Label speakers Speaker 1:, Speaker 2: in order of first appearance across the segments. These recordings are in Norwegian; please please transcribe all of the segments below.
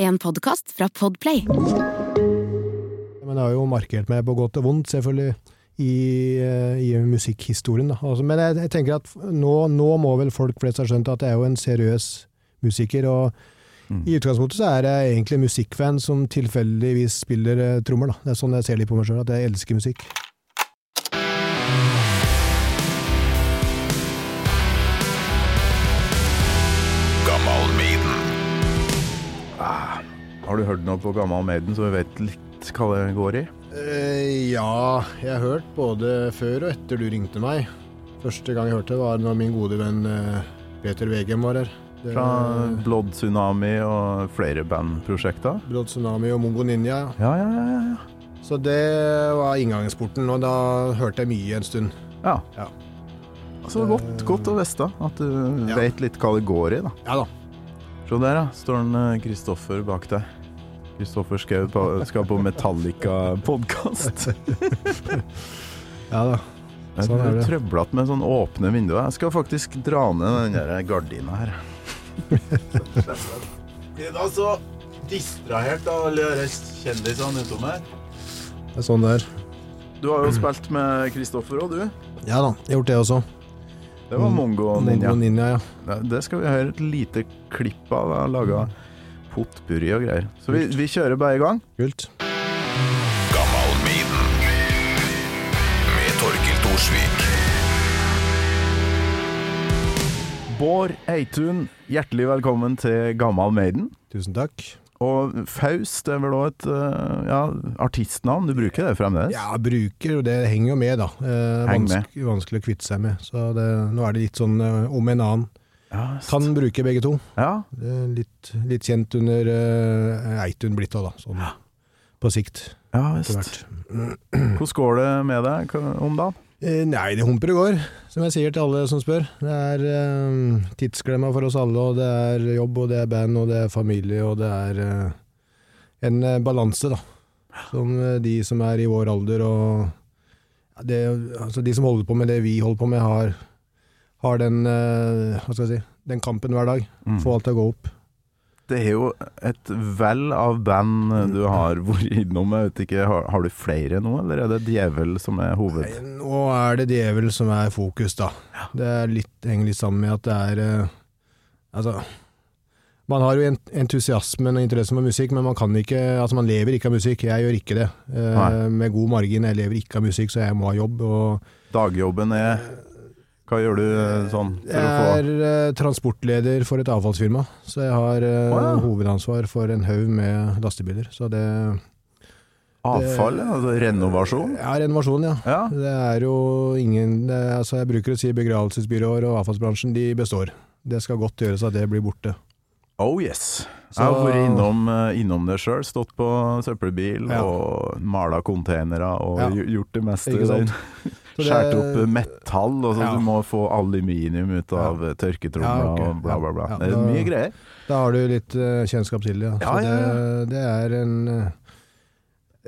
Speaker 1: En podkast fra Podplay.
Speaker 2: Men jeg har jo markert meg på godt og vondt, selvfølgelig, i, eh, i musikkhistorien. Altså, men jeg, jeg tenker at nå, nå må vel folk flest ha skjønt at jeg er jo en seriøs musiker. og I utgangspunktet så er jeg egentlig musikkfan som tilfeldigvis spiller eh, trommer. Da. Det er sånn jeg ser litt på meg sjøl, at jeg elsker musikk.
Speaker 3: Har du hørt noe på Gammal Maiden, så vi vet litt hva det går i?
Speaker 2: Uh, ja, jeg har hørt både før og etter du ringte meg. Første gang jeg hørte det var når min gode venn uh, Peter Wegem var her. Det,
Speaker 3: Fra Blood Tsunami og flere bandprosjekter?
Speaker 2: Blood Tsunami og Mongo Ninja.
Speaker 3: Ja, ja, ja. ja, ja.
Speaker 2: Så det var inngangsporten, og da hørte jeg mye en stund.
Speaker 3: ja.
Speaker 2: Ja.
Speaker 3: Så godt, godt å vite at du
Speaker 2: Ja.
Speaker 3: vet litt hva det går i, da.
Speaker 2: Ja da.
Speaker 3: Se der, ja. Står Kristoffer bak deg. Kristoffer Schou på- skal på Metallica-podkast.
Speaker 2: Ja da.
Speaker 3: Jeg
Speaker 2: Sånn er det.
Speaker 3: trøblete med sånn åpne vinduer. Jeg skal faktisk dra ned den der gardina her. Blir da så distrahert av alle de kjendisene utom her.
Speaker 2: Det er sånn det er.
Speaker 3: Du har jo spilt med Kristoffer òg, du.
Speaker 2: Ja da, jeg har gjort det også.
Speaker 3: Det var Mongo Ninja.
Speaker 2: Mongo Ninja, ja.
Speaker 3: Det- Det skal vi høre et lite klipp av. Jeg har laga potpurri og greier. Så vi, vi kjører bare i gang.
Speaker 2: Kult.
Speaker 4: Med Torkil Thorsvik.
Speaker 3: Bård Eitun, hjertelig velkommen til Gammal Maiden.
Speaker 2: Tusen takk.
Speaker 3: Og Faust det er vel òg et eh, ja, artistnavn? Du bruker det fremdeles?
Speaker 2: Ja, bruker, og det henger jo med, da. Eh,
Speaker 3: Heng med.
Speaker 2: vanskelig, vanskelig å kvitte seg med. Så det, nå er det litt sånn eh, om en annen.
Speaker 3: Ja.
Speaker 2: Kan bruke begge to.
Speaker 3: ja.
Speaker 2: Litt, litt kjent under uh, Eitun blitt òg, da. Sånn på sikt,
Speaker 3: ja visst. Hvordan går det med deg om dagen?
Speaker 2: Eh, nei, det humper og går, som jeg sier til alle som spør. Det er eh, tidsklemma for oss alle, og det er jobb, og det er band, og det er familie, og det er eh, en eh, balanse, da. Som eh, de som er i vår alder, og ja, det, altså de som holder på med det vi holder på med, har, har den, eh, hva skal jeg si, den kampen hver dag.
Speaker 3: Mm.
Speaker 2: Få alt til å gå opp.
Speaker 3: Det er jo et vell av band du har vært innom. Jeg vet ikke, har, har du flere nå, eller er det Djevel som er hoved?
Speaker 2: Nei, Nå er det djevel som er fokus, da. Det er litt, henger litt sammen med at det er uh, Altså Man har jo entusiasmen og interesse for musikk, men man kan ikke Altså man lever ikke av musikk. Jeg gjør ikke det. Eh, med god margin. Jeg lever ikke av musikk, så jeg må ha jobb. Og
Speaker 3: Dagjobben er Hva gjør du eh, sånn
Speaker 2: jeg er eh, transportleder for et avfallsfirma, så jeg har
Speaker 3: ja.
Speaker 2: hovedansvar for en haug med lastebiler. Så det
Speaker 3: avfall? Altså renovasjon?
Speaker 2: Ja, renovasjon, ja.
Speaker 3: Ja.
Speaker 2: Det er jo ingen det, altså Jeg bruker å si begravelsesbyråer og avfallsbransjen, de består. Det skal godt gjøres at det blir borte.
Speaker 3: Oh yes.
Speaker 2: Så-
Speaker 3: Jeg har vært innom, innom det sjøl. Stått på søppelbil
Speaker 2: Ja.
Speaker 3: og mala containere og
Speaker 2: Ja.
Speaker 3: gjort det meste. Skåret opp metall, og så
Speaker 2: Ja.
Speaker 3: du må få aluminium ut av
Speaker 2: Ja.
Speaker 3: tørketromler
Speaker 2: Ja, ok.
Speaker 3: og bla, bla, bla. Det er mye greier.
Speaker 2: Da har du litt uh, kjennskap til det. Ja. Det, det er en eh,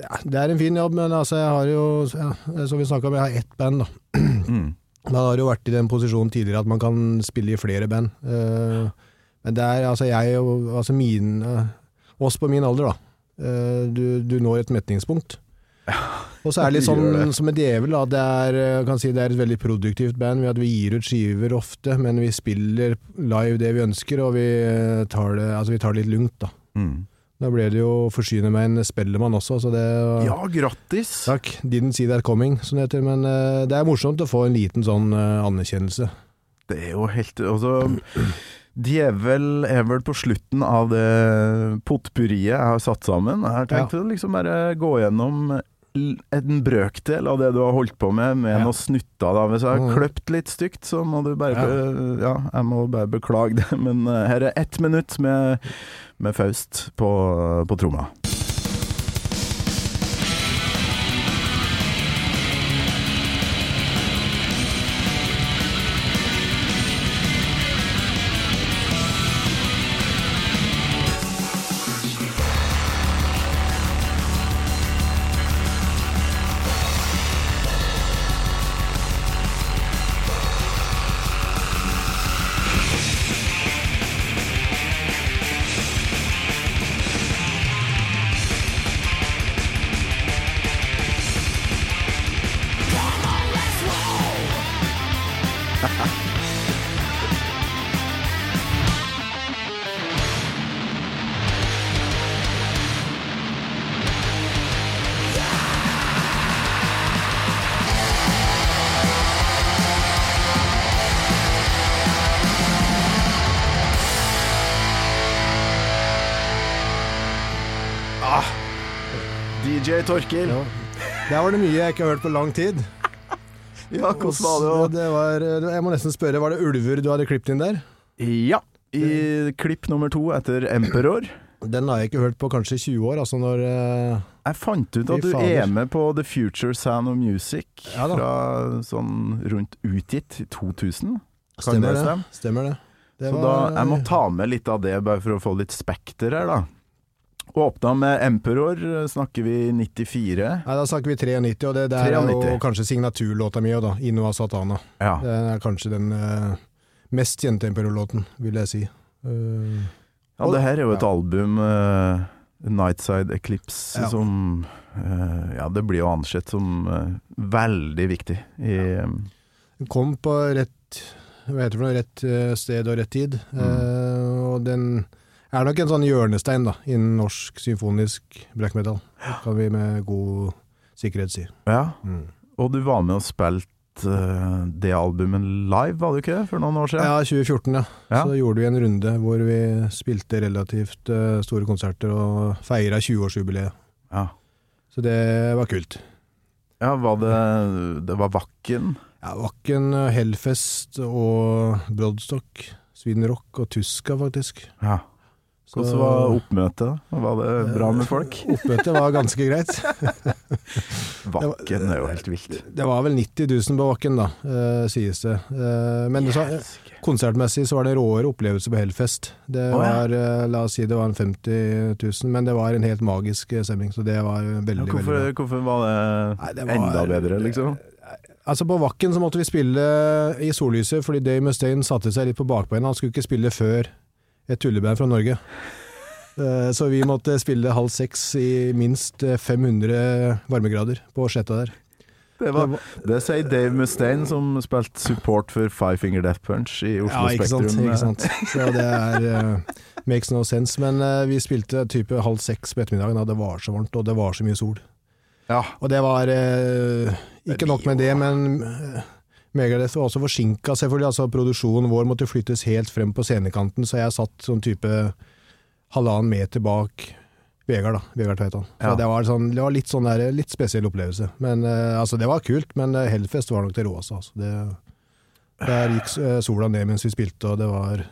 Speaker 2: ja, Det er en fin jobb, men altså jeg har jo, ja, som vi snakka om, jeg har ett band. da.
Speaker 3: Mm.
Speaker 2: Man har jo vært i den posisjonen tidligere at man kan spille i flere band. Uh, men det er altså jeg og altså mine eh, oss på min alder, da. Uh, du, du når et metningspunkt. Og så er det litt sånn som med Djevel, da. Det er, eh, kan si det er et veldig produktivt band ved at vi gir ut skiver ofte, men vi spiller live det vi ønsker, og vi eh, tar det, altså vi tar det litt lugnt, da.
Speaker 3: Mm.
Speaker 2: Da ble det jo forsyne meg en Spellemann også, så det
Speaker 3: Ja, grattis!
Speaker 2: Takk. Didn't see that coming, som det heter. Men uh, det er morsomt å få en liten sånn uh, anerkjennelse.
Speaker 3: Det er jo helt Altså Djevel er vel på slutten av det potpurriet jeg har satt sammen. Jeg har tenkt å liksom bare gå gjennom en brøkdel av det du har holdt på med, med
Speaker 2: Ja.
Speaker 3: noe snutta Da. Hvis jeg har
Speaker 2: Mhm.
Speaker 3: kløpt litt stygt, så må du bare
Speaker 2: Ja.
Speaker 3: Ja, jeg må bare beklage det, men eh, her er ett minutt med, med Faust på, på tromma. Torkil.
Speaker 2: Ja. Der var det mye jeg ikke har hørt på lang tid.
Speaker 3: Ja, hvordan var det?
Speaker 2: Og det var, jeg må nesten spørre, var det ulver du hadde klippet inn der?
Speaker 3: Ja. I klipp nummer to etter Emperor.
Speaker 2: Den har jeg ikke hørt på kanskje 20 år, altså når uh,
Speaker 3: Jeg fant ut at du
Speaker 2: fader.
Speaker 3: er med på The Future Sound of Music
Speaker 2: Ja
Speaker 3: fra sånn rundt utgitt i 2000. Kan
Speaker 2: Stemmer
Speaker 3: det
Speaker 2: det.
Speaker 3: stemme?
Speaker 2: Stemmer det. det
Speaker 3: Så
Speaker 2: var-
Speaker 3: da, jeg må ta med litt av det, bare for å få litt spekter her, da. Åpna med Emperor, snakker vi 94.
Speaker 2: Nei, Da snakker vi 93, og det der er
Speaker 3: 93.
Speaker 2: jo kanskje signaturlåta mi òg, da. Inua Satana'.
Speaker 3: Ja.
Speaker 2: Det er kanskje den uh, mest kjente Emperor-låten, vil jeg si. Uh,
Speaker 3: ja, det her er jo et
Speaker 2: Ja.
Speaker 3: album, uh, Nightside Eclipse,
Speaker 2: Ja.
Speaker 3: som Ja, det blir jo ansett som veldig viktig i
Speaker 2: Den kom på rett hva heter det rett sted og rett tid.
Speaker 3: Mm.
Speaker 2: Og den er nok en sånn hjørnestein da, innen norsk symfonisk black metal. Kan vi med god sikkerhet si.
Speaker 3: Ja.
Speaker 2: Mm.
Speaker 3: Og du var med og spilte eh, det albumet live, var du ikke det, for noen år siden?
Speaker 2: Ja, 2014, ja.
Speaker 3: Ja.
Speaker 2: Så gjorde vi en runde hvor vi spilte relativt uh, store konserter og feira 20-årsjubileet.
Speaker 3: Ja.
Speaker 2: Så det var kult.
Speaker 3: Ja, var det Det var Vakken?
Speaker 2: Ja, Vakken, eh, Hellfest og Broadstock. Sweden Rock og Tuska, faktisk.
Speaker 3: Ja.
Speaker 2: Så-
Speaker 3: Hvordan var oppmøtet? Var det bra med folk?
Speaker 2: Oppmøtet var ganske greit.
Speaker 3: Vakken er jo helt vilt.
Speaker 2: Det var vel 90 000 på Vakken, da, eh, sies det. Eh, men så, konsertmessig så var det råere opplevelse på Hellfest. Det var, eh, la oss si det var en 50 000, men det var en helt magisk eh, stemning, så det var veldig,
Speaker 3: Ja, hvorfor,
Speaker 2: veldig bra.
Speaker 3: hvorfor var det,
Speaker 2: Nei, det var-
Speaker 3: enda bedre, liksom?
Speaker 2: Altså På Vakken så måtte vi spille i sollyset, fordi Dave Mustaine satte seg litt på bakbeina. Han skulle ikke spille før et tulleband fra Norge. Eh, Så vi måtte spille halv seks i minst eh, 500 varmegrader på sletta der.
Speaker 3: Det, var, det sier Dave Mustaine, som spilte support for Five Finger Death Punch i Oslo
Speaker 2: Ja, ikke sant,
Speaker 3: Spektrum.
Speaker 2: ikke sant. Så det er uh, makes no sense. Men uh, vi spilte type halv seks på ettermiddagen, og det var så varmt, og det var så mye sol.
Speaker 3: Ja.
Speaker 2: Og det var uh, ikke nok med det, men eh, Megadeth var også forsinka, selvfølgelig. Altså, produksjonen vår måtte flyttes helt frem på scenekanten, så jeg satt sånn type halvannen meter bak Vegard, da. Vegard Tveitan.
Speaker 3: Ja.
Speaker 2: det, var sånn, det var litt sånn der, litt spesiell opplevelse. Men uh, altså, det var kult, men eh, Hellfest var nok det råeste. Altså. Det, der gikk eh, sola ned mens vi spilte, og det var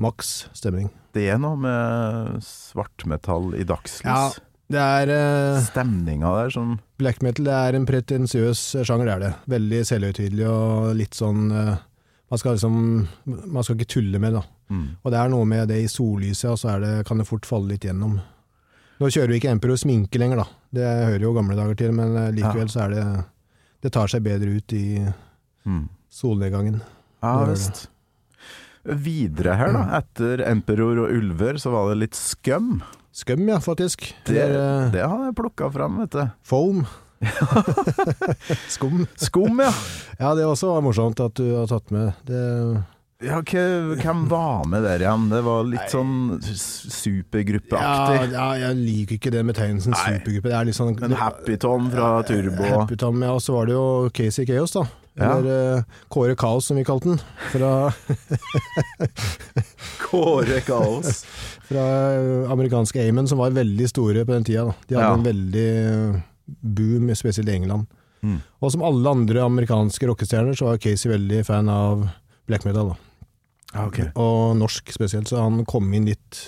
Speaker 2: maks stemning.
Speaker 3: Det er noe med svartmetall i dagslys.
Speaker 2: Ja. Det er uh,
Speaker 3: Stemninga der som
Speaker 2: Black metal det er en pretensiøs sjanger, det er det. Veldig selvhøytidelig og litt sånn uh, Man skal liksom Man skal ikke tulle med det.
Speaker 3: mm.
Speaker 2: Og det er noe med det i sollyset, og så det, kan det fort falle litt gjennom. Nå kjører vi ikke Emperor sminke lenger, da. Det hører jo gamle dager til, men eh, likevel
Speaker 3: Ja.
Speaker 2: så er det Det tar seg bedre ut i
Speaker 3: Mm.
Speaker 2: solnedgangen.
Speaker 3: Ja visst. Videre her, da. Etter Emperor og Ulver, så var det litt skum.
Speaker 2: Skum, ja, faktisk.
Speaker 3: Det,
Speaker 2: Eller, eh,
Speaker 3: det har jeg plukka fram, vet du.
Speaker 2: Foam. Skum.
Speaker 3: Skum, ja.
Speaker 2: Ja, det også var morsomt at du har tatt med. Det
Speaker 3: ja hvem var med der igjen? Det var litt sånn supergruppeaktig.
Speaker 2: Ja, ja, jeg liker ikke den betegnelsen
Speaker 3: Nei.
Speaker 2: supergruppe. Det er litt sånn
Speaker 3: Men Happy Tom fra Turbo.
Speaker 2: Happy Tom, ja, og så var det jo Casey Chaos, da.
Speaker 3: Ja.
Speaker 2: Eller eh, Kåre Kaos, som vi kalte den. Fra,
Speaker 3: Kåre Kaos.
Speaker 2: fra eh, amerikanske Amon, som var veldig store på den tida. Da. De hadde
Speaker 3: Ja.
Speaker 2: en veldig eh, boom, spesielt i England.
Speaker 3: Mm.
Speaker 2: Og som alle andre amerikanske rockestjerner, så var Casey veldig fan av black metal. Da.
Speaker 3: okay.
Speaker 2: Og norsk spesielt, så han kom inn litt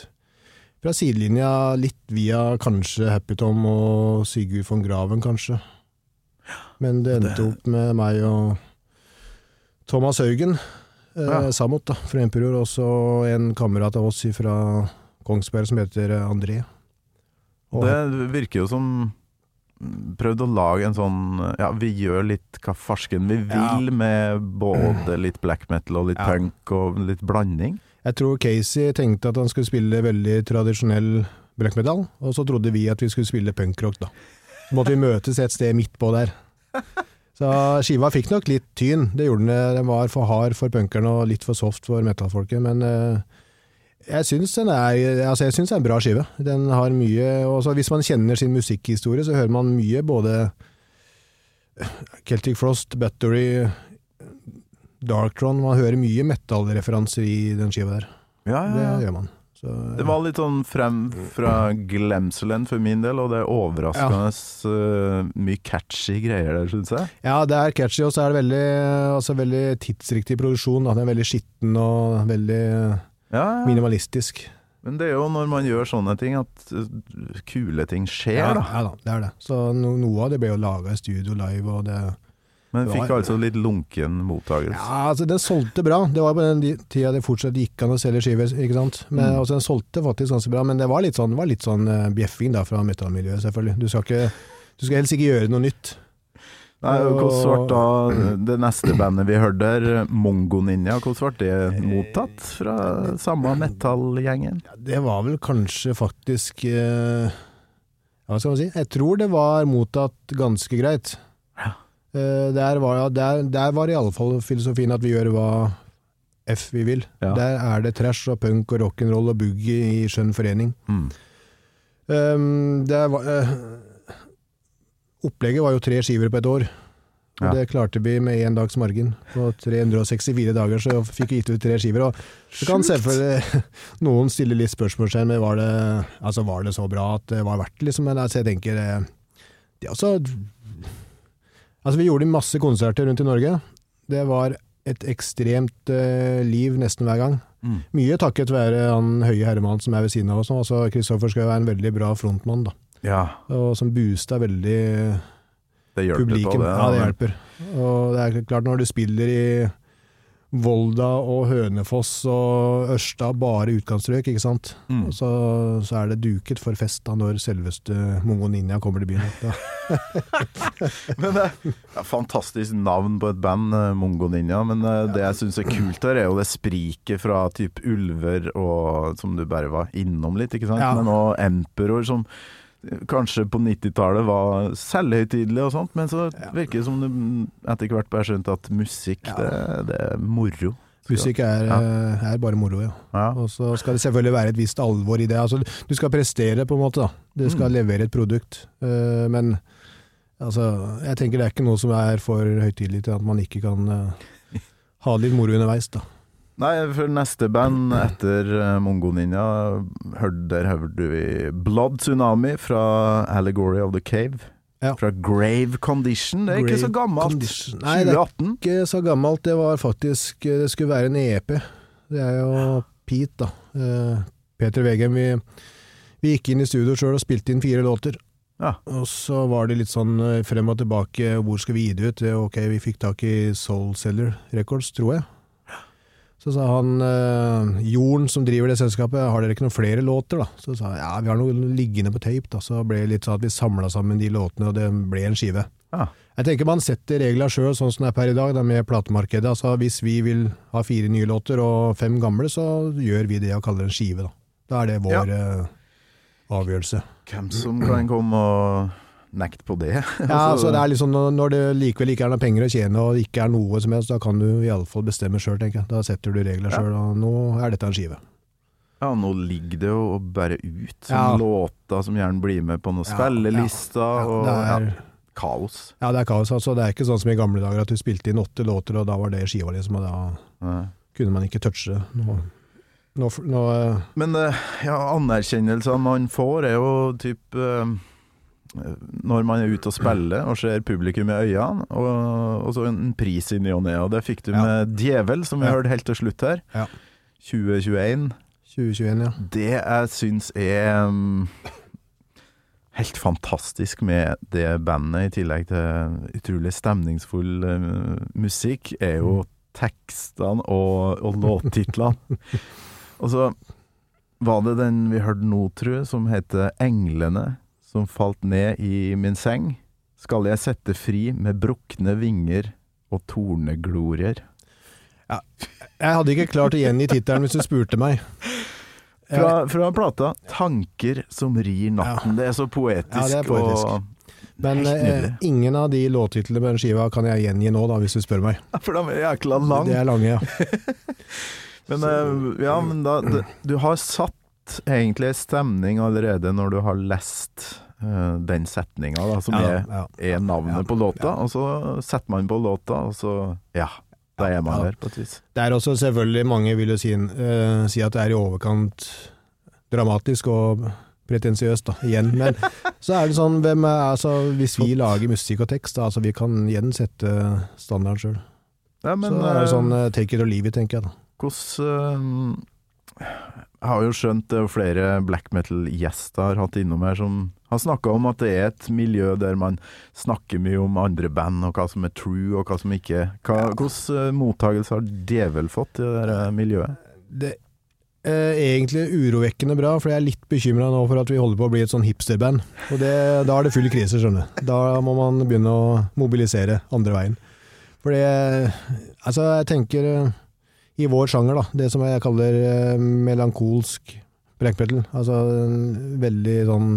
Speaker 2: fra sidelinja, litt via kanskje Happy Tom og Sigurd von Graven, kanskje. Men det endte
Speaker 3: Det-
Speaker 2: opp med meg og Thomas Haugen, eh,
Speaker 3: Ja.
Speaker 2: Samot da, fra Imperior, og så en kamerat av oss fra Kongsberg som heter eh, André. Og
Speaker 3: Det virker jo som Prøvd å lage en sånn Ja, vi gjør litt hva farsken vi vil med både litt black metal og litt
Speaker 2: Ja.
Speaker 3: punk og litt blanding.
Speaker 2: jeg tror Casey tenkte at han skulle spille veldig tradisjonell black metal, og så trodde vi at vi skulle spille punkrock, da. Måtte vi møtes et sted midt på der. Så skiva fikk nok litt tyn, det gjorde den. Den var for hard for punkerne og litt for soft for metallfolket, men eh, jeg syns den er, altså jeg synes det er en bra skive. Den har mye og Hvis man kjenner sin musikkhistorie, så hører man mye både Celtic Frost, Battery, Darktron Man hører mye metal-referanser i den skiva der.
Speaker 3: Ja,
Speaker 2: Det
Speaker 3: ja, Det
Speaker 2: gjør man. Så,
Speaker 3: Det var litt sånn frem fra glemselen for min del, og det er overraskende ja. mye catchy greier der, syns jeg.
Speaker 2: Ja, det er catchy, og så er det veldig, altså, veldig tidsriktig produksjon. Den er veldig skitten og veldig
Speaker 3: Ja, ja.
Speaker 2: minimalistisk.
Speaker 3: Men det er jo når man gjør sånne ting at eh, kule ting skjer,
Speaker 2: Ja,
Speaker 3: da.
Speaker 2: ja da, det er det. Så no, noe av det ble jo laga i studio live, og det
Speaker 3: Men fikk
Speaker 2: var-
Speaker 3: altså litt lunken mottakelse.
Speaker 2: Ja, altså den solgte bra. Det var på den tida det fortsatt gikk an å selge skiver, ikke sant. Men
Speaker 3: Mm.
Speaker 2: altså, den solgte faktisk ganske bra, men det var litt sånn, var litt sånn uh, bjeffing da fra metallmiljøet, selvfølgelig. Du skal, ikke, du skal helst ikke gjøre noe nytt.
Speaker 3: Nei, Hvordan ble da det neste bandet vi hørte der, Mongo Ninja, hvordan ble det mottatt fra samme metallgjengen?
Speaker 2: Ja, det var vel kanskje faktisk eh, ja, Hva skal man si? Jeg tror det var mottatt ganske greit. Eh, der, var, der, der var i alle fall filosofien at vi gjør hva F vi vil.
Speaker 3: Ja.
Speaker 2: Der er det trash og punk og rock'n'roll og boogie i skjønn forening.
Speaker 3: Mm.
Speaker 2: Um, det var, uh, opplegget var jo tre skiver på et år. Og
Speaker 3: Ja.
Speaker 2: Det klarte vi med én dags margin. På 364 dager så fikk vi gitt ut tre skiver. Og du kan selvfølgelig noen stiller litt spørsmålstegn med var det, altså var det så bra at det var verdt det, liksom. Men altså, jeg tenker eh, det, er altså, altså Vi gjorde masse konserter rundt i Norge. Det var et ekstremt uh, liv nesten hver gang.
Speaker 3: Mm.
Speaker 2: Mye takket være han høye herremannen som er ved siden av oss nå. Altså, Kristoffer skal jo være en veldig bra frontmann, da.
Speaker 3: Ja,
Speaker 2: Og som boosta veldig
Speaker 3: det hjelper på det.
Speaker 2: Ja, det hjelper. Og det er klart, når du spiller i Volda og Hønefoss og Ørsta, bare utkantstrøk, ikke sant.
Speaker 3: Mm.
Speaker 2: Så, så er det duket for fest da når selveste Mongo Ninja kommer til byen.
Speaker 3: Men det er Fantastisk navn på et band, eh, Mongo Ninja. Men eh, det jeg syns er kult her, er jo det spriket fra typ ulver og Som du bare var innom litt, ikke sant.
Speaker 2: Ja.
Speaker 3: Men òg Emperor, som eh, kanskje på 90-tallet var selvhøytidelig og sånt, men så virker det som du etter hvert bare skjønte at musikk, det, det er moro.
Speaker 2: Musikk er,
Speaker 3: Ja.
Speaker 2: eh, er bare moro, ja.
Speaker 3: Ja.
Speaker 2: Og så skal det selvfølgelig være et visst alvor i det. Altså, du skal prestere, på en måte. da. Du skal
Speaker 3: Mm.
Speaker 2: levere et produkt. Uh, men altså, jeg tenker det er ikke noe som er for høytidelig til at man ikke kan uh, ha litt moro underveis. da.
Speaker 3: Nei, for neste band etter eh, Mongo Ninja, hørte, der hørte vi Blood Tsunami fra Allegory of the Cave.
Speaker 2: Ja.
Speaker 3: Fra Grave Condition. Det er ikke så gammelt.
Speaker 2: Condition. Nei, det er ikke så gammelt. Det var faktisk Det skulle være en EP. Det er jo Pete, da. Eh, Peter Wegem. Vi, vi gikk inn i studio sjøl og spilte inn fire låter.
Speaker 3: Ja.
Speaker 2: Og så var det litt sånn eh, frem og tilbake, hvor skal vi gi det ut? Eh, Ok, vi fikk tak i Soul Seller Records, tror jeg. Så sa han eh, Jorn som driver det selskapet, har dere ikke noen flere låter, da? Så sa jeg ja, vi har noe liggende på tape, da. Så ble det litt sånn at vi samla sammen de låtene, og det ble en skive.
Speaker 3: Ja.
Speaker 2: Jeg tenker man setter reglene sjøl, sånn som det er per i dag, da, med platemarkedet. Altså, hvis vi vil ha fire nye låter og fem gamle, så gjør vi det og kaller det en skive. Da, da er det vår eh, avgjørelse.
Speaker 3: Hvem som kan komme og nekte på det?
Speaker 2: Ja, altså, det er liksom når- det likevel ikke er noe penger å tjene og ikke er noe som helst, da kan du iallfall bestemme sjøl, tenker jeg. Da setter du regler sjøl, og nå er dette en skive.
Speaker 3: Ja, nå ligger det jo bare ut som
Speaker 2: Ja.
Speaker 3: låter som gjerne blir med på noen
Speaker 2: Ja,
Speaker 3: spillelister,
Speaker 2: Ja,
Speaker 3: og
Speaker 2: er,
Speaker 3: ja, kaos.
Speaker 2: ja, det er kaos. Altså, det er ikke sånn som i gamle dager at du spilte inn åtte låter, og da var det skiva, liksom, og da
Speaker 3: Ja.
Speaker 2: kunne man ikke touche det. Nå eh,
Speaker 3: Men eh, ja, anerkjennelsene man får er jo typ eh, når man er ute og spiller og ser publikum i øynene, og, og så en pris i ny og ne. Og det fikk du
Speaker 2: Ja.
Speaker 3: med Djevel, som vi
Speaker 2: Ja.
Speaker 3: hørte helt til slutt her.
Speaker 2: Ja.
Speaker 3: 2021.
Speaker 2: 2021, ja.
Speaker 3: Det jeg syns er um, helt fantastisk med det bandet, i tillegg til utrolig stemningsfull uh, musikk, er jo tekstene og, og låttitlene. og så var det den vi hørte nå, tru, som heter 'Englene som falt ned i min seng'. Skal jeg sette fri med brukne vinger og torneglorier.
Speaker 2: Jeg hadde ikke klart å gjengi tittelen hvis du spurte meg.
Speaker 3: Fra, fra plata 'Tanker som rir natten'. Det er så poetisk.
Speaker 2: Ja, det er poetisk.
Speaker 3: Og,
Speaker 2: Men eh, ingen av de låttitlene på den skiva kan jeg gjengi nå, da, hvis du spør meg.
Speaker 3: for de er jækla lange.
Speaker 2: De er lange, ja.
Speaker 3: Men, så... ja, men da, du har satt egentlig en stemning allerede når du har lest uh, den setninga, som
Speaker 2: ja,
Speaker 3: er,
Speaker 2: ja.
Speaker 3: er navnet
Speaker 2: Ja,
Speaker 3: på låta. Og så setter man på låta, og så Ja, da er man der, på et vis.
Speaker 2: Det er også selvfølgelig mange vil jo si, uh, si at det er i overkant dramatisk og pretensiøst, da, igjen. Men så er det sånn, hvem er, altså, hvis vi lager musikk og tekst, da, altså, vi kan igjen sette standarden sjøl.
Speaker 3: Ja,
Speaker 2: Så er det sånn eh, take it or leave it, tenker jeg da.
Speaker 3: hvordan eh, Jeg har jo skjønt det er flere black metal-gjester har hatt innom her som har snakka om at det er et miljø der man snakker mye om andre band, og hva som er true, og hva som ikke hva, Hvordan mottagelse mottakelse har Djevel fått i det der eh, miljøet?
Speaker 2: Det er egentlig urovekkende bra, for jeg er litt bekymra nå for at vi holder på å bli et sånn hipsterband. Og det, da er det full krise, skjønner du. Da må man begynne å mobilisere andre veien. For det Altså, jeg tenker eh, i vår sjanger, da, det som jeg kaller eh, melankolsk black metal, altså en veldig sånn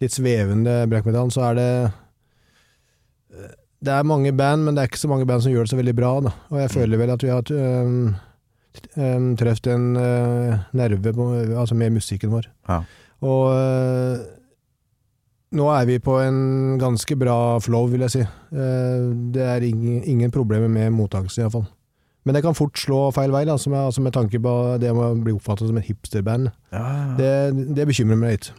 Speaker 2: litt svevende black metal, så er det eh, det er mange band, men det er ikke så mange band som gjør det så veldig bra. Da. Og jeg føler vel at vi har um, um, truffet en uh, nerve på, altså med musikken vår.
Speaker 3: Ja.
Speaker 2: Og uh, nå er vi på en ganske bra flow, vil jeg si. Uh, det er ingen, ingen problemer med mottakelse, iallfall. Men det kan fort slå feil vei, da, som jeg, altså med tanke på det å bli oppfattet som et hipsterband.
Speaker 3: Ja,
Speaker 2: Det, det bekymrer meg litt.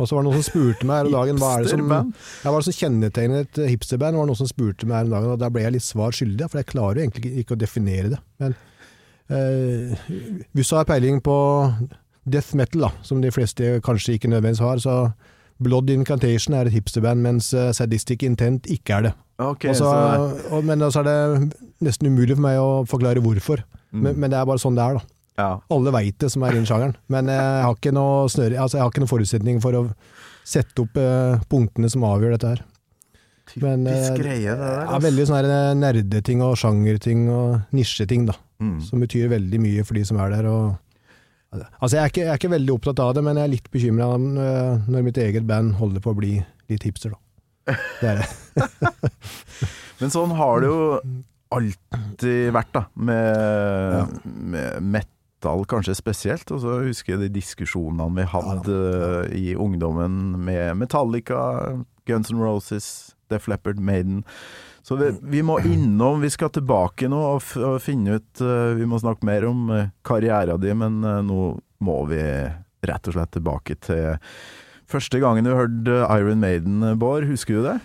Speaker 2: Og så var det noen som spurte meg her om dagen hva er det som, ja, hva det som kjennetegner et hipsterband. Det var noen som spurte meg her om dagen, og Der ble jeg litt svar skyldig, for jeg klarer jo egentlig ikke- ikke å definere det. Men eh, hvis du har peiling på death metal, da, som de fleste kanskje ikke nødvendigvis har, så Blood Incantation er et hipsterband, mens eh, Sadistic Intent ikke er det.
Speaker 3: Ok,
Speaker 2: Og så, og, men så er det nesten umulig for meg å forklare hvorfor.
Speaker 3: Mm.
Speaker 2: Men, men det er bare sånn det er, da.
Speaker 3: ja.
Speaker 2: Alle veit det som er innen sjangeren, men jeg har ikke noe snøre, altså jeg har ikke noen forutsetning for å sette opp eh, punktene som avgjør dette her. Men,
Speaker 3: Typisk
Speaker 2: eh,
Speaker 3: greie, det der.
Speaker 2: Ja, veldig sånne her nerdeting og sjangerting og nisjeting, da.
Speaker 3: Mm.
Speaker 2: Som betyr veldig mye for de som er der. Og, altså jeg er, ikke, jeg er ikke veldig opptatt av det, men jeg er litt bekymra når mitt eget band holder på å bli litt hipster, da. Det er det.
Speaker 3: Men sånn har det jo alltid vært, da. Med, med metal kanskje spesielt. Og så husker jeg de diskusjonene vi hadde eh, i ungdommen med Metallica, Guns N' Roses, Def Leppard, Maiden. Så vi, vi må innom, vi skal tilbake nå og, og finne ut uh, Vi må snakke mer om uh, karrieren din, men uh, nå må vi rett og slett tilbake til første gangen du hørte Iron Maiden, Bård. Husker du det?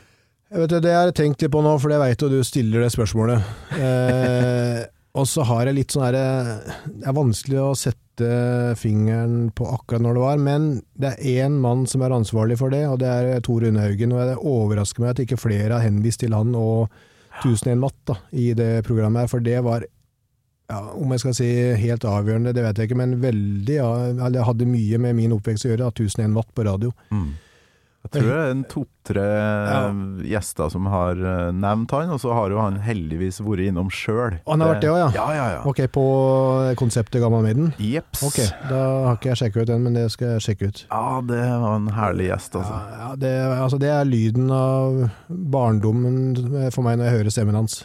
Speaker 2: Jeg vet, det jeg tenkt litt på nå, for jeg veit jo du stiller det spørsmålet. Eh, og så har jeg litt sånn herre Det er vanskelig å sette fingeren på akkurat når det var, men det er én mann som er ansvarlig for det, og det er Tor Rune Haugen. Og det overrasker meg at ikke flere har henvist til han og 1001 Watt da, i det programmet her, for det var ja, om jeg skal si helt avgjørende, det vet jeg ikke, men veldig ja, det hadde mye med min oppvekst å gjøre, at 1001 Watt på radio.
Speaker 3: Jeg tror det er en to-tre gjester som har eh, nevnt han, og så har jo han heldigvis vært innom sjøl.
Speaker 2: Han har vært det også, ja?
Speaker 3: Ja, ja, ja.
Speaker 2: Ok, på konseptet Gammal Midden?
Speaker 3: Jepps.
Speaker 2: Ok, da har ikke jeg sjekket ut den, men det skal jeg sjekke ut.
Speaker 3: Ja, det var en herlig gjest, altså.
Speaker 2: Ja, ja, det, altså, det er lyden av barndommen for meg når jeg hører stemmen hans.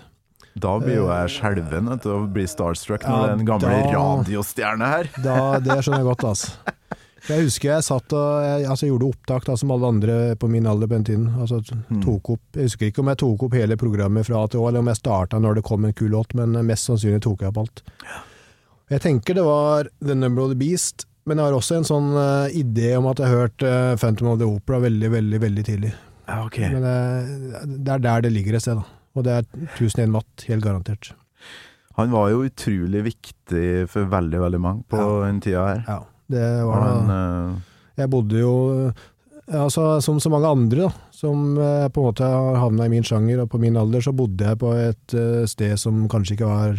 Speaker 3: Da blir jo jeg skjelven etter å bli starstruck når
Speaker 2: Ja,
Speaker 3: det er en gamle radiostjerne her.
Speaker 2: Da, det skjønner jeg godt, altså. Jeg husker jeg satt og jeg, altså, gjorde opptak da, som alle andre på min alder på den tiden. Altså,
Speaker 3: Mm.
Speaker 2: tok opp, jeg husker ikke om jeg tok opp hele programmet fra A til Å, eller om jeg starta når det kom en kul låt, men mest sannsynlig tok jeg opp alt. Jeg tenker det var The Number of the Beast, men jeg har også en sånn uh, idé om at jeg har hørt uh, Phantom of the Opera veldig, veldig veldig tidlig.
Speaker 3: Ja, okay.
Speaker 2: Men uh, det er der det ligger et sted, da. Og det er 1001 matt, helt garantert.
Speaker 3: Han var jo utrolig viktig for veldig, veldig mange på
Speaker 2: Ja.
Speaker 3: den tida her.
Speaker 2: Ja, det var
Speaker 3: han, Uh...
Speaker 2: Jeg bodde jo altså, Som så mange andre da, som eh, på en måte har havna i min sjanger, og på min alder, så bodde jeg på et eh, sted som kanskje ikke var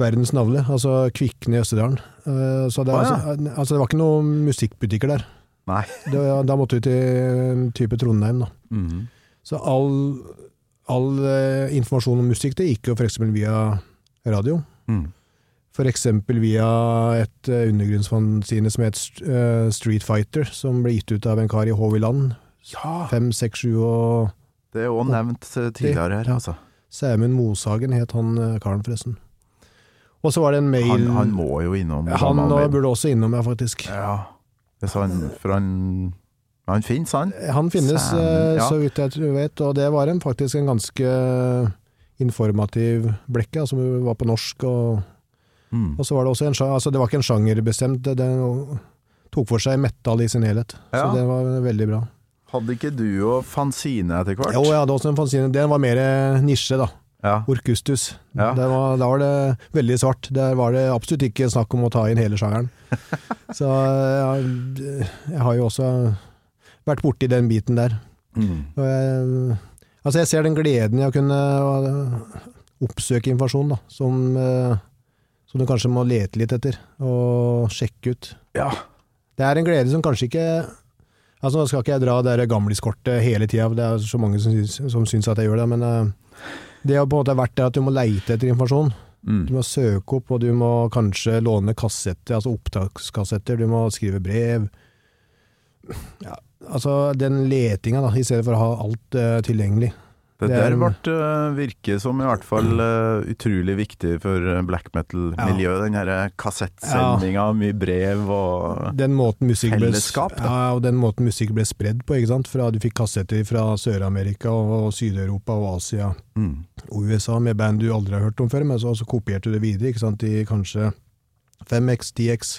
Speaker 2: verdens navle, altså Kvikne i Østerdalen. Eh, så det,
Speaker 3: ah, ja.
Speaker 2: altså, altså, det var ikke noen musikkbutikker der.
Speaker 3: Nei.
Speaker 2: Det, da måtte vi til type Trondheim, da.
Speaker 3: mhm.
Speaker 2: Så all, all eh, informasjon om musikk det gikk jo f.eks. via radio.
Speaker 3: Mm.
Speaker 2: F.eks. via et uh, undergrunnsfanzine som het uh, Street Fighter, som ble gitt ut av en kar i Håviland.
Speaker 3: Ja,
Speaker 2: Fem, seks, sju og
Speaker 3: det er òg nevnt eh, tidligere her, altså.
Speaker 2: Sæmund Moshagen het han uh, karen, forresten. Og så var det en mail
Speaker 3: Han, han må jo innom
Speaker 2: Han
Speaker 3: han
Speaker 2: burde også innom, ja, faktisk.
Speaker 3: Ja. Hvis han, for han Han finnes, han.
Speaker 2: Han finnes,
Speaker 3: Sæmund,
Speaker 2: eh,
Speaker 3: ja.
Speaker 2: så vidt jeg vet, og det var en, faktisk en ganske informativ blekke, som var på norsk. Og,
Speaker 3: Mm.
Speaker 2: og så var det også en sjanger, altså det var ikke en sjangerbestemt, det, det, tok for seg metal i sin helhet.
Speaker 3: Ja.
Speaker 2: Så det var veldig bra.
Speaker 3: Hadde ikke du og fanzine etter hvert?
Speaker 2: Jo, jeg hadde også en fanzine. Den var mer eh, nisje, da.
Speaker 3: Ja.
Speaker 2: Orkustus.
Speaker 3: Ja.
Speaker 2: Var, da var det veldig svart. Der var det absolutt ikke snakk om å ta inn hele sjangeren. Så jeg, jeg har jo også vært borti den biten der.
Speaker 3: Mm.
Speaker 2: Jeg, altså jeg ser den gleden i å kunne oppsøke informasjon, da, som, øh, som du kanskje må lete litt etter, og sjekke ut.
Speaker 3: ja.
Speaker 2: Det er en glede som kanskje ikke Altså Nå skal ikke jeg dra det gamliskortet hele tida, det er så mange som syns, som syns at jeg gjør det, men øh, det har på en måte vært det at du må leite etter informasjon.
Speaker 3: Mm.
Speaker 2: Du må søke opp, og du må kanskje låne kassetter, altså opptakskassetter. Du må skrive brev. Ja, altså den letinga, da, i stedet for å ha alt uh, tilgjengelig.
Speaker 3: Det,
Speaker 2: Det er
Speaker 3: der ble uh, virke som i hvert fall uh, utrolig viktig for eh, black metal-miljøet. Den her kassettsendinga, mye brev og
Speaker 2: Den måten musikk ble,
Speaker 3: Fellesskap, da.
Speaker 2: ja, og den måten musikk ble spredd på, ikke sant. Fra du fikk kassetter fra Sør-Amerika og, og Syd-Europa og Asia
Speaker 3: mm.
Speaker 2: og USA med band du aldri har hørt om før, men så, så kopierte du det videre, ikke sant, i kanskje 5X, 10X,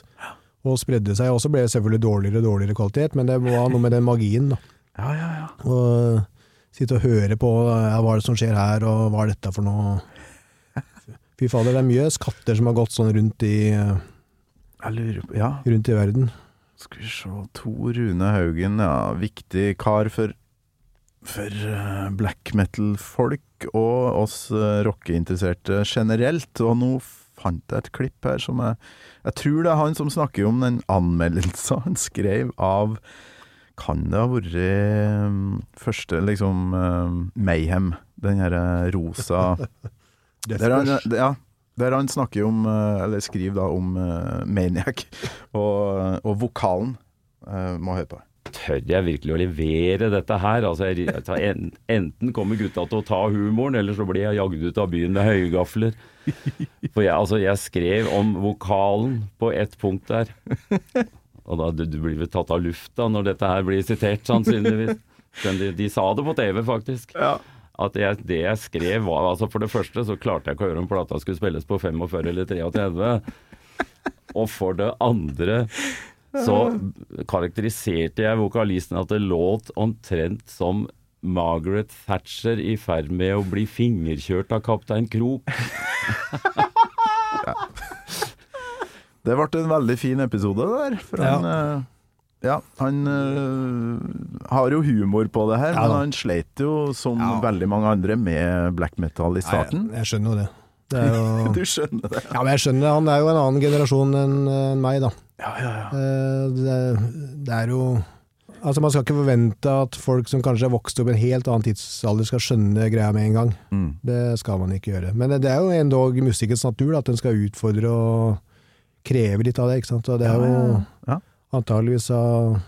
Speaker 2: og spredde seg. Og så ble det selvfølgelig dårligere og dårligere kvalitet, men det var noe med den magien, da.
Speaker 3: Ja, ja, ja.
Speaker 2: Og sitte og høre på ja, hva er det som skjer her, og hva er dette for noe. Fy fader, det er mye skatter som har gått sånn rundt i,
Speaker 3: på Ja,
Speaker 2: rundt i verden.
Speaker 3: skal vi se Tor Rune Haugen, ja. Viktig kar for for eh, black metal-folk og oss uh, rockeinteresserte generelt. Og nå fant jeg et klipp her som jeg Jeg tror det er han som snakker om den anmeldelsen han skrev av Kan det ha vært eh, første liksom eh, Mayhem? Den herre rosa Der han, ja, der han snakker om, eh, eller skriver da om eh, Maniac og, og vokalen. Eh, må høre på.
Speaker 5: Tør jeg virkelig å levere dette her? Altså, jeg, enten kommer gutta til å ta humoren, eller så blir jeg jagd ut av byen med høygafler. For jeg, altså, jeg skrev om vokalen på ett punkt der. Og da, du, du blir vel tatt av lufta når dette her blir sitert, sannsynligvis. De, de sa det på TV, faktisk. At jeg, det jeg skrev var altså For det første så klarte jeg ikke å høre om plata skulle spilles på 45 eller 33. Og for det andre så karakteriserte jeg vokalisten at det låt omtrent som Margaret Thatcher i ferd med å bli fingerkjørt av kaptein Krok.
Speaker 3: Det ble en veldig fin episode der. For
Speaker 2: Ja.
Speaker 3: han, eh, ja, han uh, har jo humor på det her,
Speaker 2: Ja
Speaker 3: men han sleit jo, som
Speaker 2: Ja.
Speaker 3: veldig mange andre, med black metal i starten.
Speaker 2: Jeg, jeg skjønner jo det. det er jo,
Speaker 3: Du skjønner det?
Speaker 2: ja, men jeg skjønner det. Han er jo en annen generasjon enn meg, da.
Speaker 3: Ja, ja, ja.
Speaker 2: Eh, Det, det er jo Altså Man skal ikke forvente at folk som kanskje har vokst opp i en helt annen tidsalder, skal skjønne greia med en gang.
Speaker 3: Mm.
Speaker 2: Det skal man ikke gjøre. Men det er jo endog musikkens natur at den skal utfordre og kreve litt av det. ikke sant? Og det er jo
Speaker 3: Ja.
Speaker 2: antageligvis av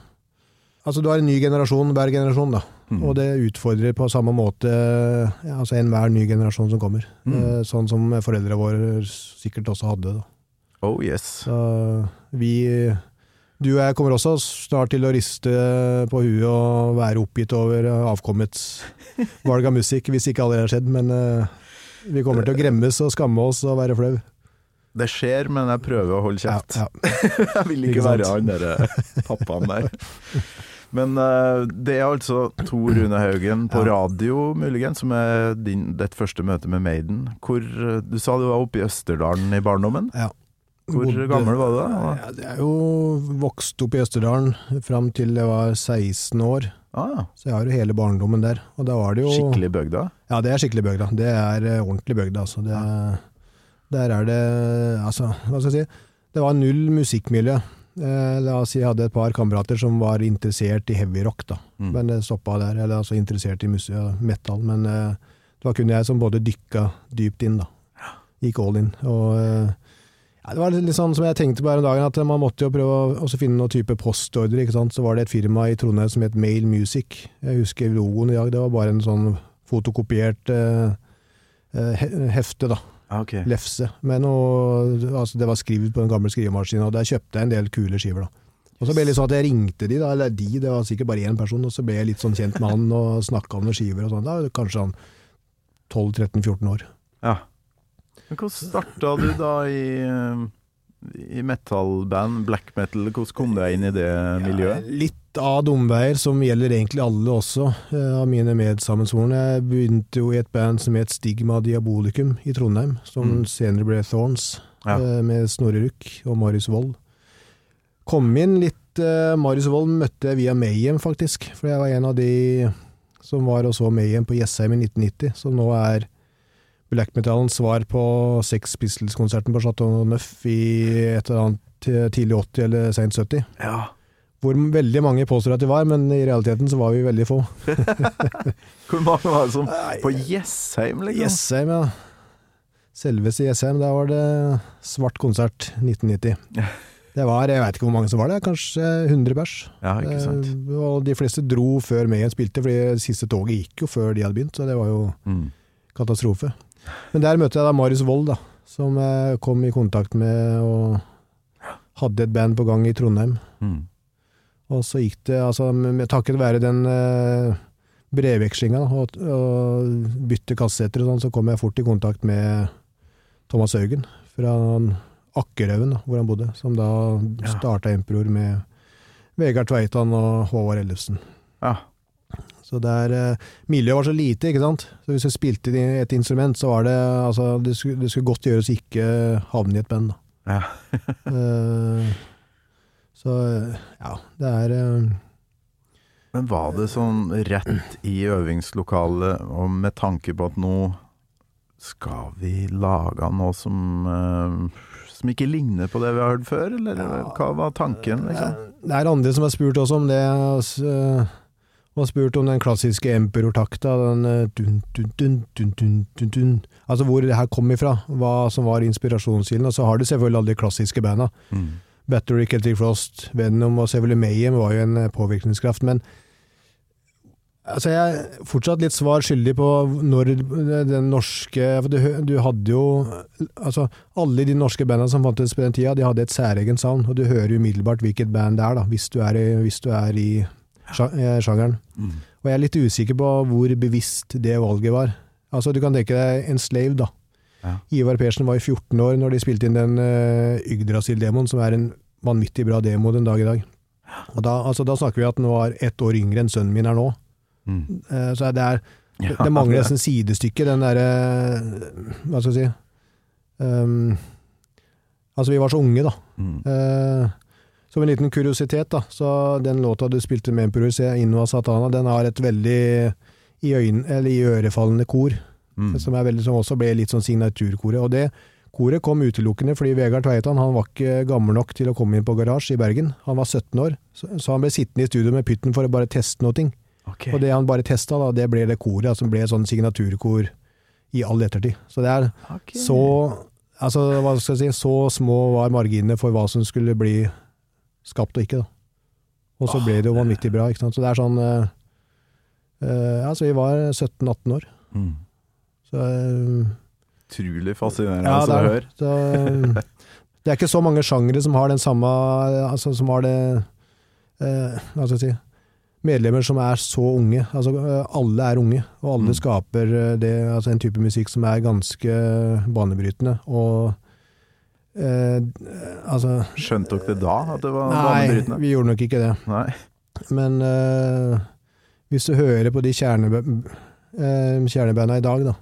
Speaker 2: Altså Du har en ny generasjon hver generasjon, da.
Speaker 3: Mm.
Speaker 2: Og det utfordrer på samme måte ja, altså enhver ny generasjon som kommer.
Speaker 3: Mm.
Speaker 2: Eh, Sånn som foreldra våre sikkert også hadde. da.
Speaker 3: Oh yes.
Speaker 2: Så vi Du og jeg kommer også snart til å riste på huet og være oppgitt over avkommets valg av musikk, hvis ikke allerede har skjedd. Men eh, vi kommer til å gremmes og skamme oss og være flau.
Speaker 3: Det skjer, men jeg prøver å holde
Speaker 2: Ja,
Speaker 3: kjeft.
Speaker 2: ja.
Speaker 3: jeg vil ikke,
Speaker 2: Ikke
Speaker 3: være han derre pappaen der. Men eh, det er altså Tor Rune Haugen på
Speaker 2: Ja.
Speaker 3: radio, muligens, som er din, ditt første møte med Maiden. Hvor, eh, du sa du var oppe i Østerdalen i barndommen.
Speaker 2: Ja.
Speaker 3: Hvor
Speaker 2: Bodde-
Speaker 3: gammel var du da?
Speaker 2: Ja, det er jo vokst opp i Østerdalen fram til jeg var 16 år.
Speaker 3: Ah,
Speaker 2: Så jeg har jo hele barndommen der. Jo
Speaker 3: skikkelig bygda?
Speaker 2: Ja, det er skikkelig bygda. Det er eh, ordentlig bygda, altså. Det, Der er det Altså, hva skal jeg si. Det var null musikkmiljø. Eh, la oss si jeg hadde et par kamerater som var interessert i heavy rock, da.
Speaker 3: Mm.
Speaker 2: Men det stoppa der. Eller altså interessert i metal. Men eh, det var kun jeg som både dykka dypt inn, da. Gikk all in. Og eh, ja, det var litt sånn som jeg tenkte på her om dagen, at man måtte jo prøve å finne noen type postordre. ikke sant? Så var det et firma i Trondheim som het Mail Music. Jeg husker logoen i dag. Det var bare en sånn fotokopiert eh, eh, hefte, da.
Speaker 3: Okay.
Speaker 2: Lefse. Med noe, altså det var skrevet på en gammel skrivemaskin, og der kjøpte jeg en del kule skiver. da. Og så ble det litt sånn at jeg ringte de, da, eller de, det var sikkert bare én person, og så ble jeg litt sånn kjent med han og snakka om noen skiver og sånn. Da kanskje han 12-13-14 år.
Speaker 3: Ja. Men hvordan starta du da i, eh, i metallband, black metal, hvordan kom du deg inn i det miljøet?
Speaker 2: Litt av dumveier, som gjelder egentlig alle også, eh, av mine medsammensvorne. Jeg begynte jo i et band som het Stigma Diabolicum i Trondheim, som
Speaker 3: Mm.
Speaker 2: senere ble Thorns,
Speaker 3: Ja.
Speaker 2: eh, med Snorre Ruck og Marius Wold. Kom inn litt Marius Wold møtte jeg via Mayhem, faktisk, for jeg var en av de som var og så Mayhem på Jessheim i 1990, som nå er black metallens svar på Sex Pistols-konserten på Chateau Neuf i et eller annet tidlig 80 eller sent 70.
Speaker 3: Ja.
Speaker 2: Hvor veldig mange påstår at de var, men i realiteten så var vi veldig få.
Speaker 3: Hvor mange var det som På Jessheim, liksom?
Speaker 2: Jessheim, ja. Selveste Jessheim, der var det svart konsert 1990. Det var, jeg veit ikke hvor mange som var det, kanskje 100 pers.
Speaker 3: Ja, ikke sant.
Speaker 2: Eh, Og de fleste dro før Mayhem spilte, fordi det siste toget gikk jo før de hadde begynt, så det var jo
Speaker 3: Mm.
Speaker 2: katastrofe. Men der møtte jeg da Marius Wold, da, som jeg kom i kontakt med og hadde et band på gang i Trondheim.
Speaker 3: Mm.
Speaker 2: Og så gikk det, altså med takket være den eh, brevvekslinga og, og bytte kassetter og sånn, så kom jeg fort i kontakt med Thomas Haugen fra Akkerhaugen, hvor han bodde, som da starta Emperor med Vegard Tveitan og Håvard Ellefsen.
Speaker 3: Ja.
Speaker 2: Så der, er... Miljøet var så lite, ikke sant. Så hvis jeg spilte et instrument, så var det altså, det skulle, det skulle godt gjøres ikke havne i et band.
Speaker 3: Ja.
Speaker 2: Eh, så ja, det er eh,
Speaker 3: Men var det sånn rett i øvingslokalet, og med tanke på at nå skal vi lage noe som eh, som ikke ligner på det vi har hørt før, eller hva var tanken, liksom?
Speaker 2: Det er andre som har spurt også om det. altså, Og spurt om den klassiske Emperor-takta. Den eh, dun, dun, dun, dun, dun, dun, dun. Altså hvor det her kom ifra. Hva som var inspirasjonskilden. Og så har du selvfølgelig alle de klassiske banda.
Speaker 3: Mm.
Speaker 2: Battery, Celtic Frost, Venom og selvfølgelig Mayhem var jo en eh, påvirkningskraft. Men altså jeg er fortsatt litt svar skyldig på når den norske for du, du hadde jo altså Alle de norske bandene som fantes på den tida, de hadde et særegent sound. Og du hører umiddelbart hvilket band det er, da, hvis du er hvis du er i sjangeren.
Speaker 3: Mm.
Speaker 2: Og jeg er litt usikker på hvor bevisst det valget var. Altså Du kan tenke deg en slave, da.
Speaker 3: Ja.
Speaker 2: Ivar Persen var i 14 år når de spilte inn den uh, Yggdrasil-demoen, som er en vanvittig bra demo den dag i dag. Og da, altså, da snakker vi at han var ett år yngre enn sønnen min er nå.
Speaker 3: Mm.
Speaker 2: Uh, så det er det,
Speaker 3: Ja,
Speaker 2: det mangler nesten sidestykke, den derre Hva skal jeg si um, Altså, vi var så unge, da.
Speaker 3: Mm.
Speaker 2: Eh, som en liten kuriositet, da, så den låta du spilte med Emperor, Innova Satana, den har et veldig i, øyn, eller i ørefallende kor,
Speaker 3: Mm.
Speaker 2: som, veldig, som også ble litt sånn signaturkoret. Og det koret kom utelukkende fordi Vegard Tveitan han var ikke gammel nok til å komme inn på garasje i Bergen. Han var 17 år, så, så han ble sittende i studio med pytten for å bare teste noe. ting.
Speaker 3: Ok.
Speaker 2: Og det han bare testa, da, det ble det koret, da, som ble sånn signaturkor i all ettertid. Så det er
Speaker 3: okay.
Speaker 2: så Altså, hva skal jeg si, så små var marginene for hva som skulle bli skapt og ikke, da. Og så ble det jo vanvittig bra, ikke sant. Så det er sånn uh, uh, Altså, vi var 17-18 år,
Speaker 3: Mm.
Speaker 2: så
Speaker 3: Utrolig uh, fascinerende
Speaker 2: Ja,
Speaker 3: å
Speaker 2: det er
Speaker 3: høre.
Speaker 2: Så, eh, det er ikke så mange sjangere som har den samme Altså, som har det eh, Hva skal jeg si Medlemmer som er så unge. Altså, eh, alle er unge, og alle
Speaker 3: Mm.
Speaker 2: skaper eh, det, altså en type musikk som er ganske banebrytende. Og eh, altså
Speaker 3: Skjønte dere det da, at det var
Speaker 2: Nei, vi gjorde nok ikke det.
Speaker 3: Nei.
Speaker 2: Men eh, hvis du hører på de eh, kjernebanda i dag, da,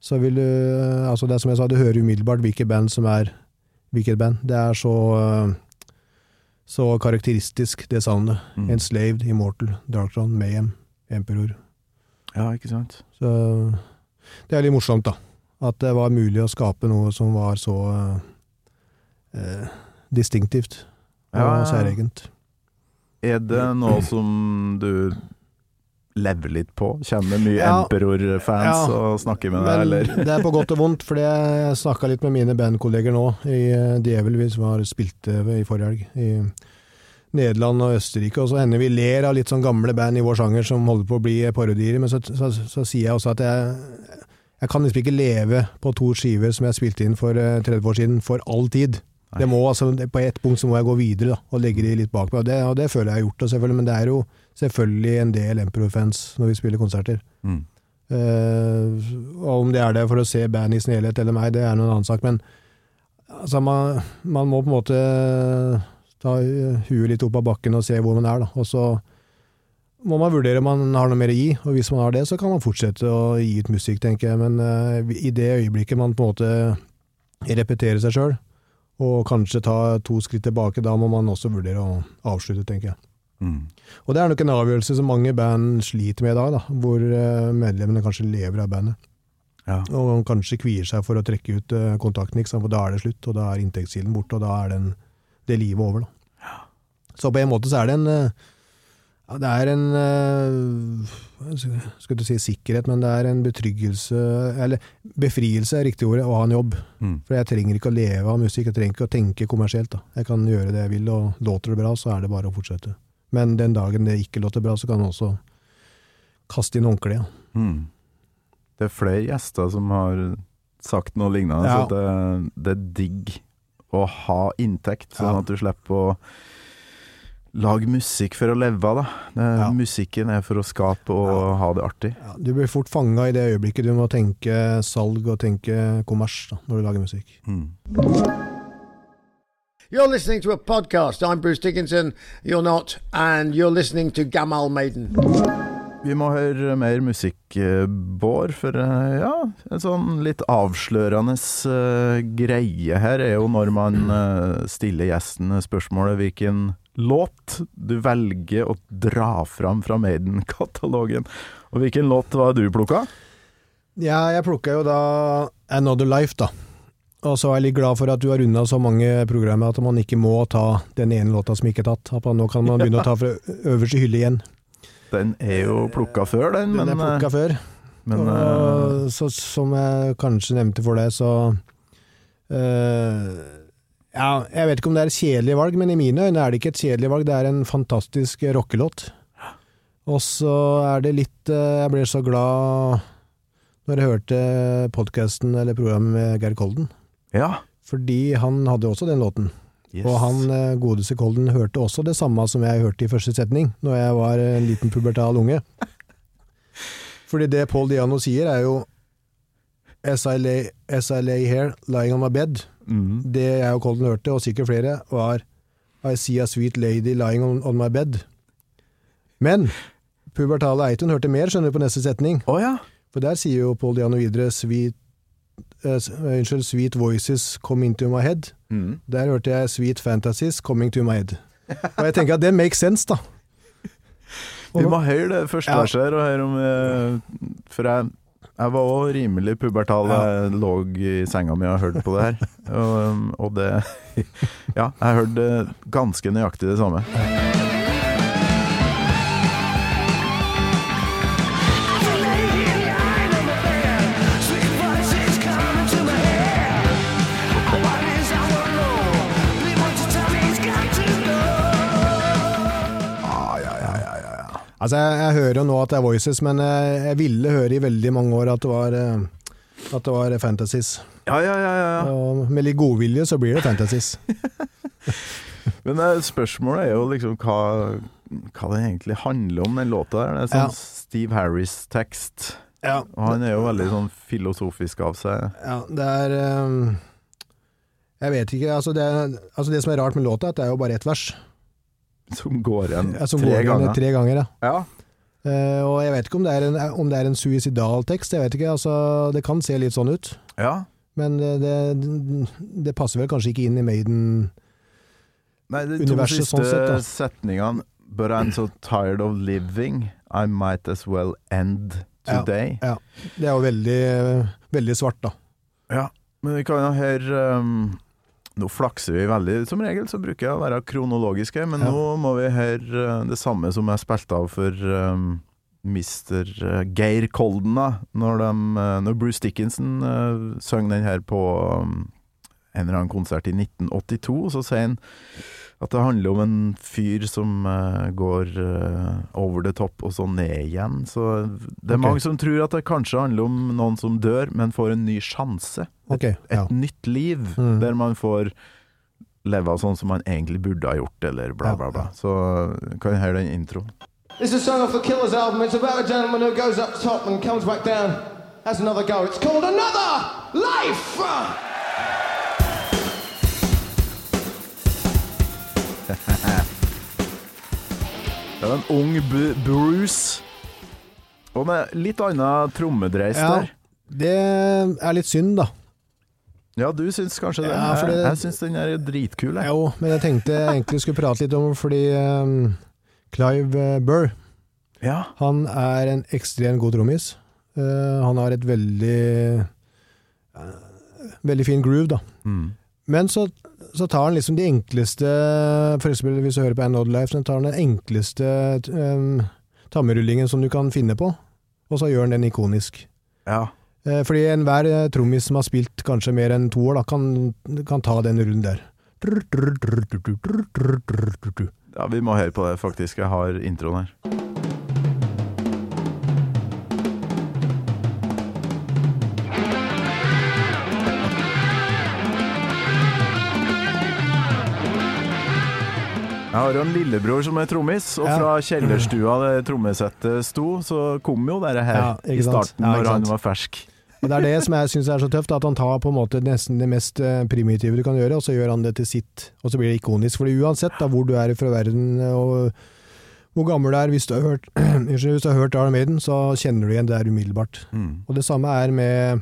Speaker 2: så vil du eh, Altså, det er som jeg sa, du hører umiddelbart hvilket band som er hvilket band. Det er så eh, så karakteristisk, det savnet.
Speaker 3: Mm.
Speaker 2: Enslaved, Immortal, Darktron, Mayhem, Emperor.
Speaker 3: Ja, ikke sant.
Speaker 2: Så det er litt morsomt, da. At det var mulig å skape noe som var så eh, eh, distinktivt og
Speaker 3: Ja,
Speaker 2: særegent.
Speaker 3: Er det noe som du lever litt på? Kjenner mye
Speaker 2: Ja.
Speaker 3: Emperor-fans
Speaker 2: Ja.
Speaker 3: og snakker med deg, eller?
Speaker 2: det er på godt og vondt, for jeg snakka litt med mine bandkolleger nå i eh, Djevel, vi som har spilt eh, i forrige helg. I Nederland og Østerrike. Og så hender vi ler av litt sånn gamle band i vår sjanger som holder på å bli parodier. Men så, så, så sier jeg også at jeg, jeg kan liksom ikke leve på to skiver som jeg spilte inn for eh, 30 år siden, for all tid. Det må, altså, på et punkt så må jeg gå videre da, og legge de litt bak meg. Og det, og det føler jeg har gjort, selvfølgelig, men det er jo selvfølgelig en del Emperor-fans når vi spiller konserter.
Speaker 3: Mm.
Speaker 2: Uh, og om det er det for å se band i sin helhet eller meg, det er noen annen sak. Men Altså, man, man må på en måte ta huet litt opp av bakken og se hvor man er, da. Og så må man vurdere om man har noe mer å gi, og hvis man har det, så kan man fortsette å gi ut musikk, tenker jeg. Men uh, i det øyeblikket man på en måte repeterer seg sjøl, og kanskje ta to skritt tilbake, da må man også vurdere å avslutte, tenker jeg.
Speaker 3: Mm.
Speaker 2: Og det er nok en avgjørelse som mange band sliter med i dag, da, hvor eh, medlemmene kanskje lever av bandet.
Speaker 3: Ja.
Speaker 2: Og kanskje kvier seg for å trekke ut eh, kontakten, for da er det slutt, og da er inntektskilden borte, og da er den, det livet over. Da. Så på en måte så er det en eh, ja, Det er en eh, Skal ikke si sikkerhet, men det er en betryggelse Eller befrielse er riktig ordet, å ha en jobb.
Speaker 3: Mm.
Speaker 2: For jeg trenger ikke å leve av musikk, jeg trenger ikke å tenke kommersielt. da. Jeg kan gjøre det jeg vil, og låter det bra, så er det bare å fortsette. Men den dagen det ikke låter bra, så kan man også kaste inn håndkleet. Ja.
Speaker 3: Mm. Det er flere gjester som har sagt noe lignende.
Speaker 2: Ja.
Speaker 3: Så det, det er digg å ha inntekt, sånn
Speaker 2: Ja.
Speaker 3: at du slipper å lage musikk for å leve av. da. Det,
Speaker 2: Ja.
Speaker 3: Musikken er for å skape og
Speaker 2: Ja.
Speaker 3: ha det artig.
Speaker 2: Ja, du blir fort fanga i det øyeblikket du må tenke salg og tenke kommers da, når du lager musikk.
Speaker 3: Mm.
Speaker 6: You're listening to a podcast. I'm Bruce Dickinson. You're not. And you're listening to Gamal Maiden.
Speaker 3: Vi må høre mer musikk, eh, Bård, for eh, ja, en sånn litt avslørende uh, greie her er jo når man uh, stiller gjesten spørsmålet hvilken låt du velger å dra fram fra Maiden-katalogen. Og hvilken låt var du plukka?
Speaker 2: Ja, jeg plukka jo da Another Life, da. Og så er jeg litt glad for at du har runda så mange programmer at man ikke må ta den ene låta som ikke er tatt. At nå kan man begynne å ta fra øverste hylle igjen.
Speaker 3: Den er jo plukka før, den,
Speaker 2: Den
Speaker 3: men,
Speaker 2: er plukka
Speaker 3: eh,
Speaker 2: før.
Speaker 3: men eh,
Speaker 2: og så, som jeg kanskje nevnte for deg, så eh, Ja, jeg vet ikke om det er et kjedelig valg, men i mine øyne er det ikke et kjedelig valg, det er en fantastisk rockelåt. Og så er det litt eh, Jeg ble så glad når jeg hørte podkasten eller programmet med Geir Kolden,
Speaker 3: Ja.
Speaker 2: fordi han hadde også den låten.
Speaker 3: Yes.
Speaker 2: Og han eh, godeste Kolden hørte også det samme som jeg hørte i første setning, når jeg var en liten pubertal unge. Fordi det Paul Diano sier er jo As I lay, as I lay here, lying on my bed.
Speaker 3: Mm.
Speaker 2: Det jeg og Colton hørte, og sikkert flere, var I see a sweet lady lying on, on my bed. Men pubertale Eitun hørte mer, skjønner du, på neste setning.
Speaker 3: Oh, ja.
Speaker 2: For der sier jo Paul Diano videre sweet, uh, Unnskyld, sweet voices come into my head.
Speaker 3: Mm.
Speaker 2: Der hørte jeg Sweet Fantasies Coming to my head. Og jeg tenker at det makes sense, da.
Speaker 3: Vi må høre det første
Speaker 2: Ja.
Speaker 3: verset her, og høre om uh, For jeg, jeg var òg rimelig pubertal jeg lå i senga mi og hørte på det her. Og, og det Ja, jeg hørte ganske nøyaktig det samme.
Speaker 2: Altså, jeg, jeg hører jo nå at det er Voices, men jeg, jeg ville høre i veldig mange år at det var, eh, at det var Fantasies.
Speaker 3: Ja, ja, ja. ja.
Speaker 2: Og med litt godvilje så blir det Fantasies.
Speaker 3: Men eh, spørsmålet er jo liksom hva, hva det egentlig handler om, den låta der. Det er sånn
Speaker 2: Ja.
Speaker 3: Steve Harris-tekst.
Speaker 2: Ja,
Speaker 3: Og han er jo veldig sånn filosofisk av seg.
Speaker 2: ja det er um, Jeg vet ikke. Altså det, altså det som er rart med låta, er at det er jo bare ett vers.
Speaker 3: Som går igjen
Speaker 2: Ja, som
Speaker 3: tre
Speaker 2: går
Speaker 3: ganger.
Speaker 2: Tre ganger ja.
Speaker 3: Ja.
Speaker 2: Uh, og jeg vet ikke om det er en, om det er en suicidal tekst, jeg vet ikke. Altså, det kan se litt sånn ut.
Speaker 3: ja.
Speaker 2: Men det, det, det passer vel kanskje ikke inn i Maiden
Speaker 3: Nei, de to siste
Speaker 2: sånn sett,
Speaker 3: setningene But I'm so tired of living I might as well end
Speaker 2: Ja. Ja. Det er jo veldig, veldig svart, da.
Speaker 3: Ja, men vi kan jo høre um, Nå flakser vi veldig. Som regel så bruker jeg å være kronologiske, men
Speaker 2: Ja.
Speaker 3: nå må vi høre uh, det samme som jeg spilte av for um, Mr. uh, Geir Kolden, da. Når, de, når Bruce Dickinson uh, sang den her på um, en eller annen konsert i 1982, så sier han at det handler om en fyr som uh, går uh, over the top og så ned igjen. Så det er
Speaker 2: okay.
Speaker 3: mange som tror at det kanskje handler om noen som dør, men får en ny sjanse. Et
Speaker 2: ja.
Speaker 3: nytt liv,
Speaker 2: Mm.
Speaker 3: der man får leve sånn som man egentlig burde ha gjort, eller bla, bla, bla. Så uh, kan jeg høre den introen.
Speaker 6: This is a song off the Killers album. It's about a gentleman who goes up top and comes back down, has another go. It's called Another Life!
Speaker 3: Det er en ung B Bruce. Og med litt annen trommedreis
Speaker 2: Ja.
Speaker 3: der.
Speaker 2: Det er litt synd, da.
Speaker 3: Ja, du syns kanskje det?
Speaker 2: Ja, det-
Speaker 3: Jeg, jeg syns den er dritkul, jeg.
Speaker 2: Jo, men jeg tenkte jeg egentlig skulle prate litt om fordi um, Clive eh, Burr
Speaker 3: Ja.
Speaker 2: Han er en ekstremt god trommis. Uh, han har et veldig uh, Veldig fin groove, da.
Speaker 3: Mm.
Speaker 2: Men så, så tar han liksom de enkleste For eksempel hvis du hører på An Odd Life, så tar han den enkleste um, tammerullingen som du kan finne på, og så gjør han den ikonisk.
Speaker 3: ja.
Speaker 2: Eh, fordi enhver eh, trommis som har spilt kanskje mer enn to år, da, kan, kan ta den rullen der.
Speaker 3: Ja, vi må høre på det, faktisk. Jeg har introen her. Jeg har jo en lillebror som er trommis, og
Speaker 2: Ja.
Speaker 3: fra kjellerstua det trommesettet sto, så kom jo dette her
Speaker 2: Ja,
Speaker 3: i starten,
Speaker 2: Ja,
Speaker 3: når han var fersk.
Speaker 2: Og Det er det som jeg syns er så tøft, at han tar på en måte nesten det mest eh, primitive du kan gjøre, og så gjør han det til sitt. Og så blir det ikonisk. Fordi uansett da, hvor du er fra verden og hvor gammel du er, hvis du har hørt, hvis du har hørt Arne Maiden, så kjenner du igjen det der umiddelbart.
Speaker 3: Mm.
Speaker 2: Og det samme er med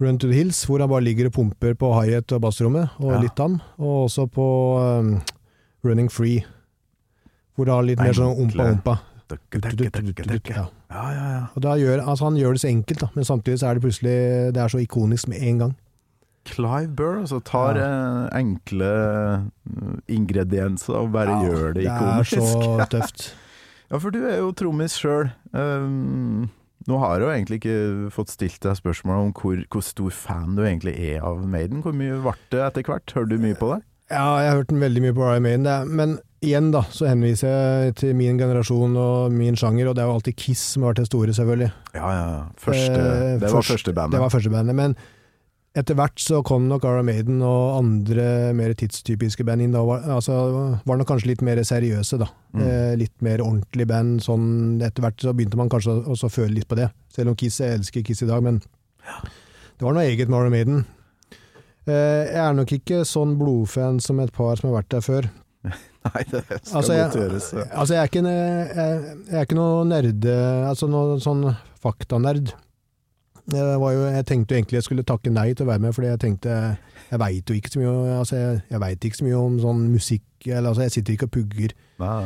Speaker 2: Run to the Hills, hvor han bare ligger og pumper på high-hat og bassrommet, og
Speaker 3: Ja.
Speaker 2: litt tam. Og også på um, Running Free, hvor det har litt mer sånn ompa-ompa. Ja.
Speaker 3: Ja, ja, ja.
Speaker 2: Og da gjør, altså han gjør det så enkelt, da, men samtidig så er det plutselig det er så ikonisk med en gang.
Speaker 3: Clive Burr altså, tar
Speaker 2: Ja.
Speaker 3: eh, enkle eh, ingredienser og bare
Speaker 2: Ja,
Speaker 3: gjør det ikonisk.
Speaker 2: Det er så tøft.
Speaker 3: Ja, for du er jo trommis sjøl. nå har jeg jo egentlig ikke fått stilt deg spørsmål om hvor, hvor stor fan du egentlig er av Maiden. Hvor mye ble det etter hvert? Hører du mye på det?
Speaker 2: Ja, jeg har hørt den veldig mye på Maiden, er- men igjen da, så henviser jeg til min generasjon og min sjanger, og det er jo alltid Kiss som har vært det store, selvfølgelig.
Speaker 3: Ja, ja. ja. Første,
Speaker 2: Eh,
Speaker 3: det var
Speaker 2: først-
Speaker 3: første bandet.
Speaker 2: Det var første bandet, men etter hvert så kom nok Iron Maiden og andre mer tidstypiske band inn. Da var, altså, var nok kanskje litt mer seriøse, da.
Speaker 3: Mm.
Speaker 2: Eh, litt mer ordentlig band. Sånn, etter hvert så begynte man kanskje å- å føle litt på det. Selv om Kiss, jeg elsker Kiss i dag, men det var noe eget med Iron Maiden. Eh, jeg er nok ikke sånn blodfan som et par som har vært der før.
Speaker 3: Nei, det skal
Speaker 2: Altså,
Speaker 3: godt gjøres. ja.
Speaker 2: altså jeg, er ikke, jeg, jeg er ikke noe nerde, altså noe sånn faktanerd. Jo, jeg tenkte jo egentlig jeg skulle takke nei til å være med, fordi jeg tenkte jeg veit jo ikke så mye altså jeg, jeg vet ikke så mye om sånn musikk, eller altså jeg sitter ikke og pugger.
Speaker 3: Nei.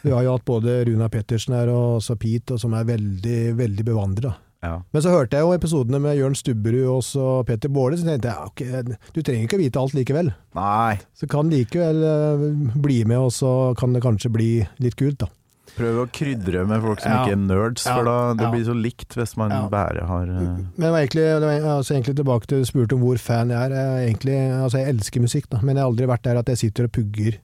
Speaker 2: Vi har jo hatt både Runa Pettersen her og også Pete, og som er veldig, veldig bevandra.
Speaker 3: Ja.
Speaker 2: Men så hørte jeg jo episodene med Jørn Stubberud og også Petter Baarli, så tenkte jeg okay, du trenger ikke vite alt likevel.
Speaker 3: Nei.
Speaker 2: Så kan likevel eh, bli med, og så kan det kanskje bli litt kult, da.
Speaker 3: Prøv å krydre med folk som
Speaker 2: Ja.
Speaker 3: ikke er nerds, for da det
Speaker 2: Ja.
Speaker 3: blir så likt hvis man
Speaker 2: Ja.
Speaker 3: bare har uh...
Speaker 2: Men jeg var egentlig, altså egentlig tilbake til du spurte om hvor fan jeg er. Jeg, egentlig, altså jeg elsker musikk, da, men jeg har aldri vært der at jeg sitter og pugger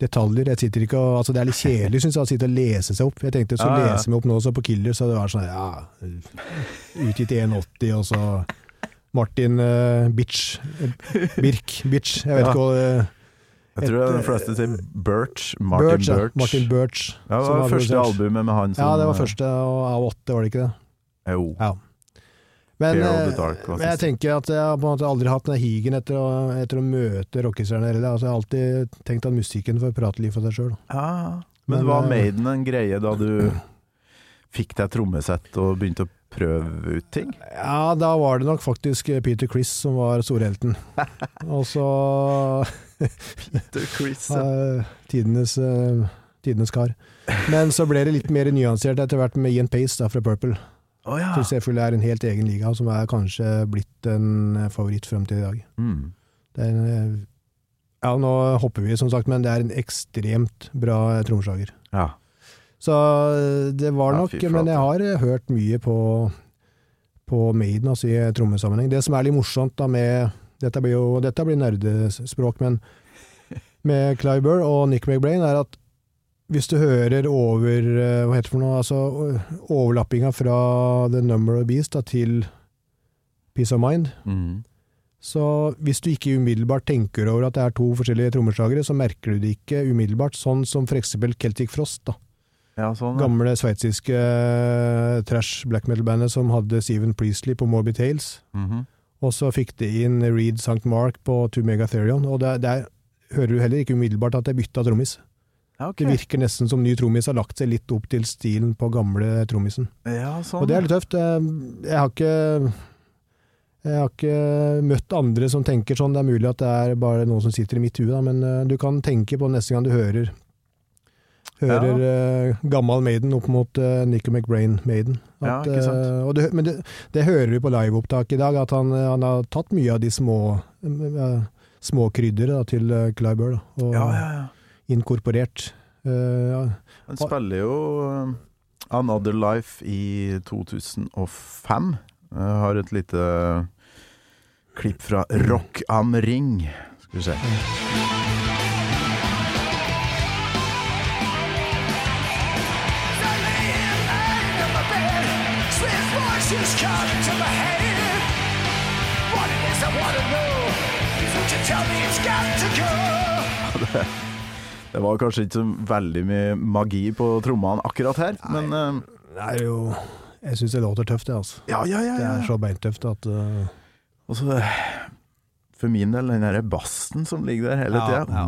Speaker 2: detaljer. Jeg sitter ikke og, altså Det er litt kjedelig, syns jeg, å sitte og lese seg opp. Jeg tenkte så
Speaker 3: Ja, ja.
Speaker 2: leser vi opp nå så på Killer, så det var sånn ja Utgitt i 1,80, og så Martin uh, Bitch. eh, Birk. Bitch. Jeg vet
Speaker 3: Ja.
Speaker 2: ikke hva eh,
Speaker 3: Jeg tror
Speaker 2: et,
Speaker 3: de fleste sier Birch. Martin
Speaker 2: Birch, ja.
Speaker 3: Birch.
Speaker 2: Martin Birch.
Speaker 3: Ja, det
Speaker 2: som
Speaker 3: var første albumet med han som
Speaker 2: Ja, det var første av åtte, var det ikke det?
Speaker 3: Jo.
Speaker 2: Ja. Men, eh,
Speaker 3: Dark
Speaker 2: men jeg tenker at jeg har på en måte aldri hatt den higen etter å, etter å møte rockestjerner. heller. Altså, jeg har alltid tenkt at musikken får prate litt for seg sjøl.
Speaker 3: Ja, men,
Speaker 2: Men,
Speaker 3: var
Speaker 2: eh,
Speaker 3: Maiden en greie da du fikk deg trommesett og begynte å prøve ut ting?
Speaker 2: Ja, da var det nok faktisk Peter Criss som var storhelten. Og så
Speaker 3: Peter Criss. ja.
Speaker 2: eh, tidenes, tidenes kar. Men så ble det litt mer nyansert etter hvert med Ian Pace da, fra Purple.
Speaker 3: Å ja.
Speaker 2: Full er en helt egen liga, som er kanskje blitt en eh, favoritt frem til i dag.
Speaker 3: Mm.
Speaker 2: Det en, eh, ja, nå hopper vi som sagt, men det er en ekstremt bra trommeslager.
Speaker 3: ja.
Speaker 2: Så eh, det var nok
Speaker 3: ja.
Speaker 2: Men jeg har eh, hørt mye på, på Maiden, altså i trommesammenheng. Det som er litt morsomt da med Dette blir jo dette blir nerdespråk, men med Clive Burr og Nick McBrain er at hvis du hører over eh, Hva heter det for noe? Altså overlappinga fra The Number of Beast da, til Peace of Mind.
Speaker 3: Mm.
Speaker 2: Så hvis du ikke umiddelbart tenker over at det er to forskjellige trommeslagere, så merker du det ikke umiddelbart, sånn som eksempel Celtic Frost, da.
Speaker 3: ja, sånn. ja.
Speaker 2: Gamle sveitsiske trash black metal-bandet som hadde Steven Priestley på Morbid Tales.
Speaker 3: Mhm.
Speaker 2: Og så fikk de inn Reed St. Mark på Two Megatherion. Og der, der er hører du heller ikke umiddelbart at det er bytta trommis.
Speaker 3: Ja, ok.
Speaker 2: Det virker nesten som ny trommis har lagt seg litt opp til stilen på gamle trommisen.
Speaker 3: Ja, sånn.
Speaker 2: Og det er litt tøft. Eh, Jeg har ikke jeg har ikke møtt andre som tenker sånn. Det er mulig at det er bare noen som sitter i mitt hue, men eh, du kan tenke på neste gang du hører Hører eh, gammal Maiden opp mot uh, Nico McBrain Maiden.
Speaker 3: Ja, sant.
Speaker 2: eh, og det, men det, det hører vi på liveopptaket i dag, at han, han har tatt mye av de små uh, små krydderet til uh, Clive Burr, og
Speaker 3: Ja, ja, ja.
Speaker 2: Inkorporert. Eh.
Speaker 3: Han spiller jo um, Another Life i 2005. Jeg har et lite klipp fra Rock am Ring. Skal vi se. Det var kanskje ikke så veldig mye magi på trommene akkurat her, men uh,
Speaker 2: Det er jo Jeg syns det låter tøft, det, altså.
Speaker 3: ja, ja, ja.
Speaker 2: Det er så beintøft at uh,
Speaker 3: Og så for min del, den derre bassen som ligger der hele
Speaker 2: Ja,
Speaker 3: tida.
Speaker 2: ja.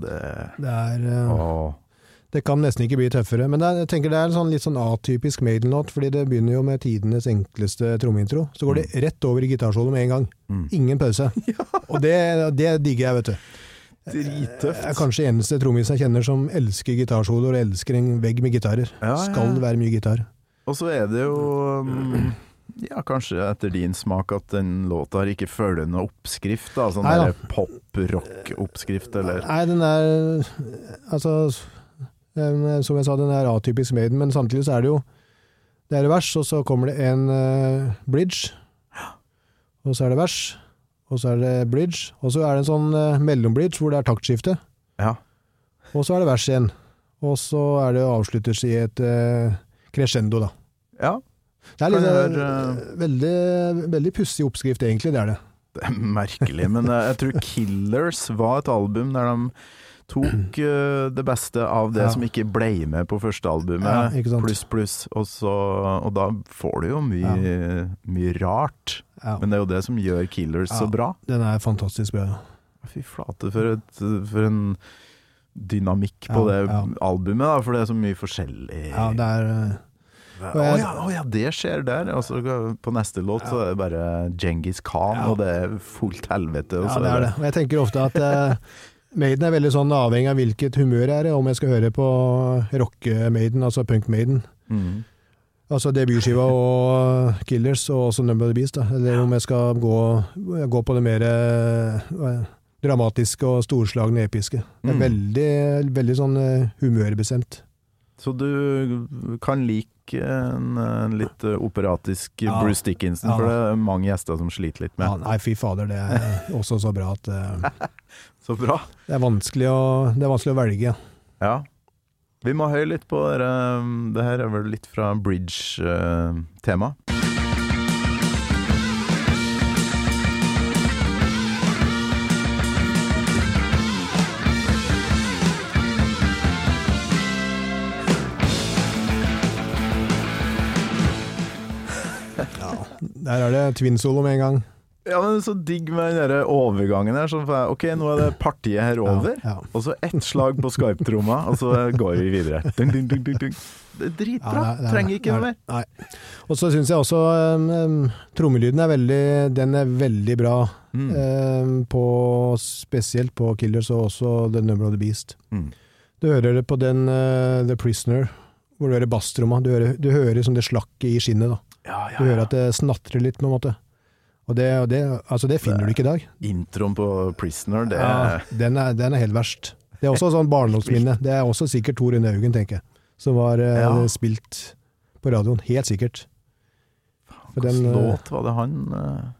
Speaker 3: Det
Speaker 2: det er
Speaker 3: uh.
Speaker 2: Det kan nesten ikke bli tøffere. Men er, jeg tenker det er en sånn litt sånn atypisk Maiden-låt, fordi det begynner jo med tidenes enkleste trommeintro. Så går det rett over i gitarsolo med en gang.
Speaker 3: Mm.
Speaker 2: Ingen pause. Og det, det digger jeg, vet du. Jeg er kanskje eneste trommis jeg kjenner som elsker gitarsoloer og elsker en vegg med gitarer.
Speaker 3: Ja, ja.
Speaker 2: Skal være mye gitar.
Speaker 3: Og så er det jo um, Ja, kanskje etter din smak at den låta her ikke følger noen oppskrift, da. Sånn pop-rock-oppskrift, eller
Speaker 2: Nei, den er Altså, den, som jeg sa, den er atypisk Maiden, men samtidig så er det jo Det er vers, og så kommer det en uh, bridge. Og så er det vers, og så er det bridge, og så er det en sånn uh, mellombridge hvor det er taktskifte.
Speaker 3: Ja.
Speaker 2: Og så er det vers igjen. Og så er det avsluttes i et uh, crescendo, da.
Speaker 3: ja.
Speaker 2: Det er litt,
Speaker 3: Kan jeg
Speaker 2: eh,
Speaker 3: høre-
Speaker 2: veldig, veldig pussig oppskrift, egentlig. Det er det.
Speaker 3: Det er merkelig, men eh, jeg tror Killers var et album der de tok uh, det beste av det
Speaker 2: Ja.
Speaker 3: som ikke ble med på første
Speaker 2: Ja,
Speaker 3: albumet,
Speaker 2: ikke
Speaker 3: pluss, pluss, og, og da får du jo mye, mye rart.
Speaker 2: Ja.
Speaker 3: Men det er jo det som gjør Killers så bra.
Speaker 2: Den er fantastisk bra.
Speaker 3: Fy flate, for, et, for en dynamikk på
Speaker 2: Ja,
Speaker 3: det
Speaker 2: ja.
Speaker 3: albumet, da, for det er så mye forskjellig.
Speaker 2: Ja, det er eh,
Speaker 3: Å
Speaker 2: oh,
Speaker 3: ja, oh, ja, det skjer der. Altså, på neste låt så er det bare Genghis Khan,
Speaker 2: Ja.
Speaker 3: og det er fullt helvete.
Speaker 2: Ja,
Speaker 3: så
Speaker 2: det er det. Og jeg tenker ofte at eh, Maiden er veldig sånn avhengig av hvilket humør jeg er i, om jeg skal høre på rocke-Maiden, altså punk-Maiden.
Speaker 3: Mm.
Speaker 2: Altså debutskiva og Killers, og også Number of the Beast. Da. Eller om jeg skal gå, gå på det mer eh, dramatiske og storslagne episke. Det er
Speaker 3: Mm.
Speaker 2: veldig, veldig sånn eh, humørbestemt.
Speaker 3: Så du kan like en, en litt eh, operatisk
Speaker 2: Ja.
Speaker 3: Bruce Dickinson, for det er mange gjester som sliter litt med.
Speaker 2: Ja, nei, fy fader, det er også så bra at
Speaker 3: Så bra.
Speaker 2: det, er vanskelig å, det er vanskelig å velge.
Speaker 3: Ja. Vi må høye litt på dere. Det her er vel litt fra bridge-tema.
Speaker 2: Der er det twin-solo med en gang.
Speaker 3: Ja, men så digg med den der overgangen her. Sånn, ok, nå er det partiet her over.
Speaker 2: Ja, ja.
Speaker 3: Og så ett slag på skarptromma, og så går vi videre. Dun, dun, dun. Det er dritbra.
Speaker 2: Ja, det er- er-
Speaker 3: Trenger ikke noe mer.
Speaker 2: Og så syns jeg også um, um, trommelyden er veldig Den er veldig bra.
Speaker 3: Mm.
Speaker 2: Um, på, spesielt på Killers og også The Number of the Beast.
Speaker 3: Mm.
Speaker 2: Du hører det på den uh, The Prisoner, hvor du hører basstromma. Du hører, du hører som det slakket i skinnet. da.
Speaker 3: Ja, ja,
Speaker 2: Du hører at det snatrer litt, på en måte. Og det, og det, altså det finner du ikke i dag.
Speaker 3: Introen på Prisoner, det
Speaker 2: Ja, den, er, den er helt verst. Det er også sånn barndomsminne. Det er også sikkert Tor Rune Haugen, tenker jeg, som var
Speaker 3: ja.
Speaker 2: uh, spilt på radioen. Helt sikkert.
Speaker 3: Hvilken
Speaker 2: eh,
Speaker 3: låt var det han uh,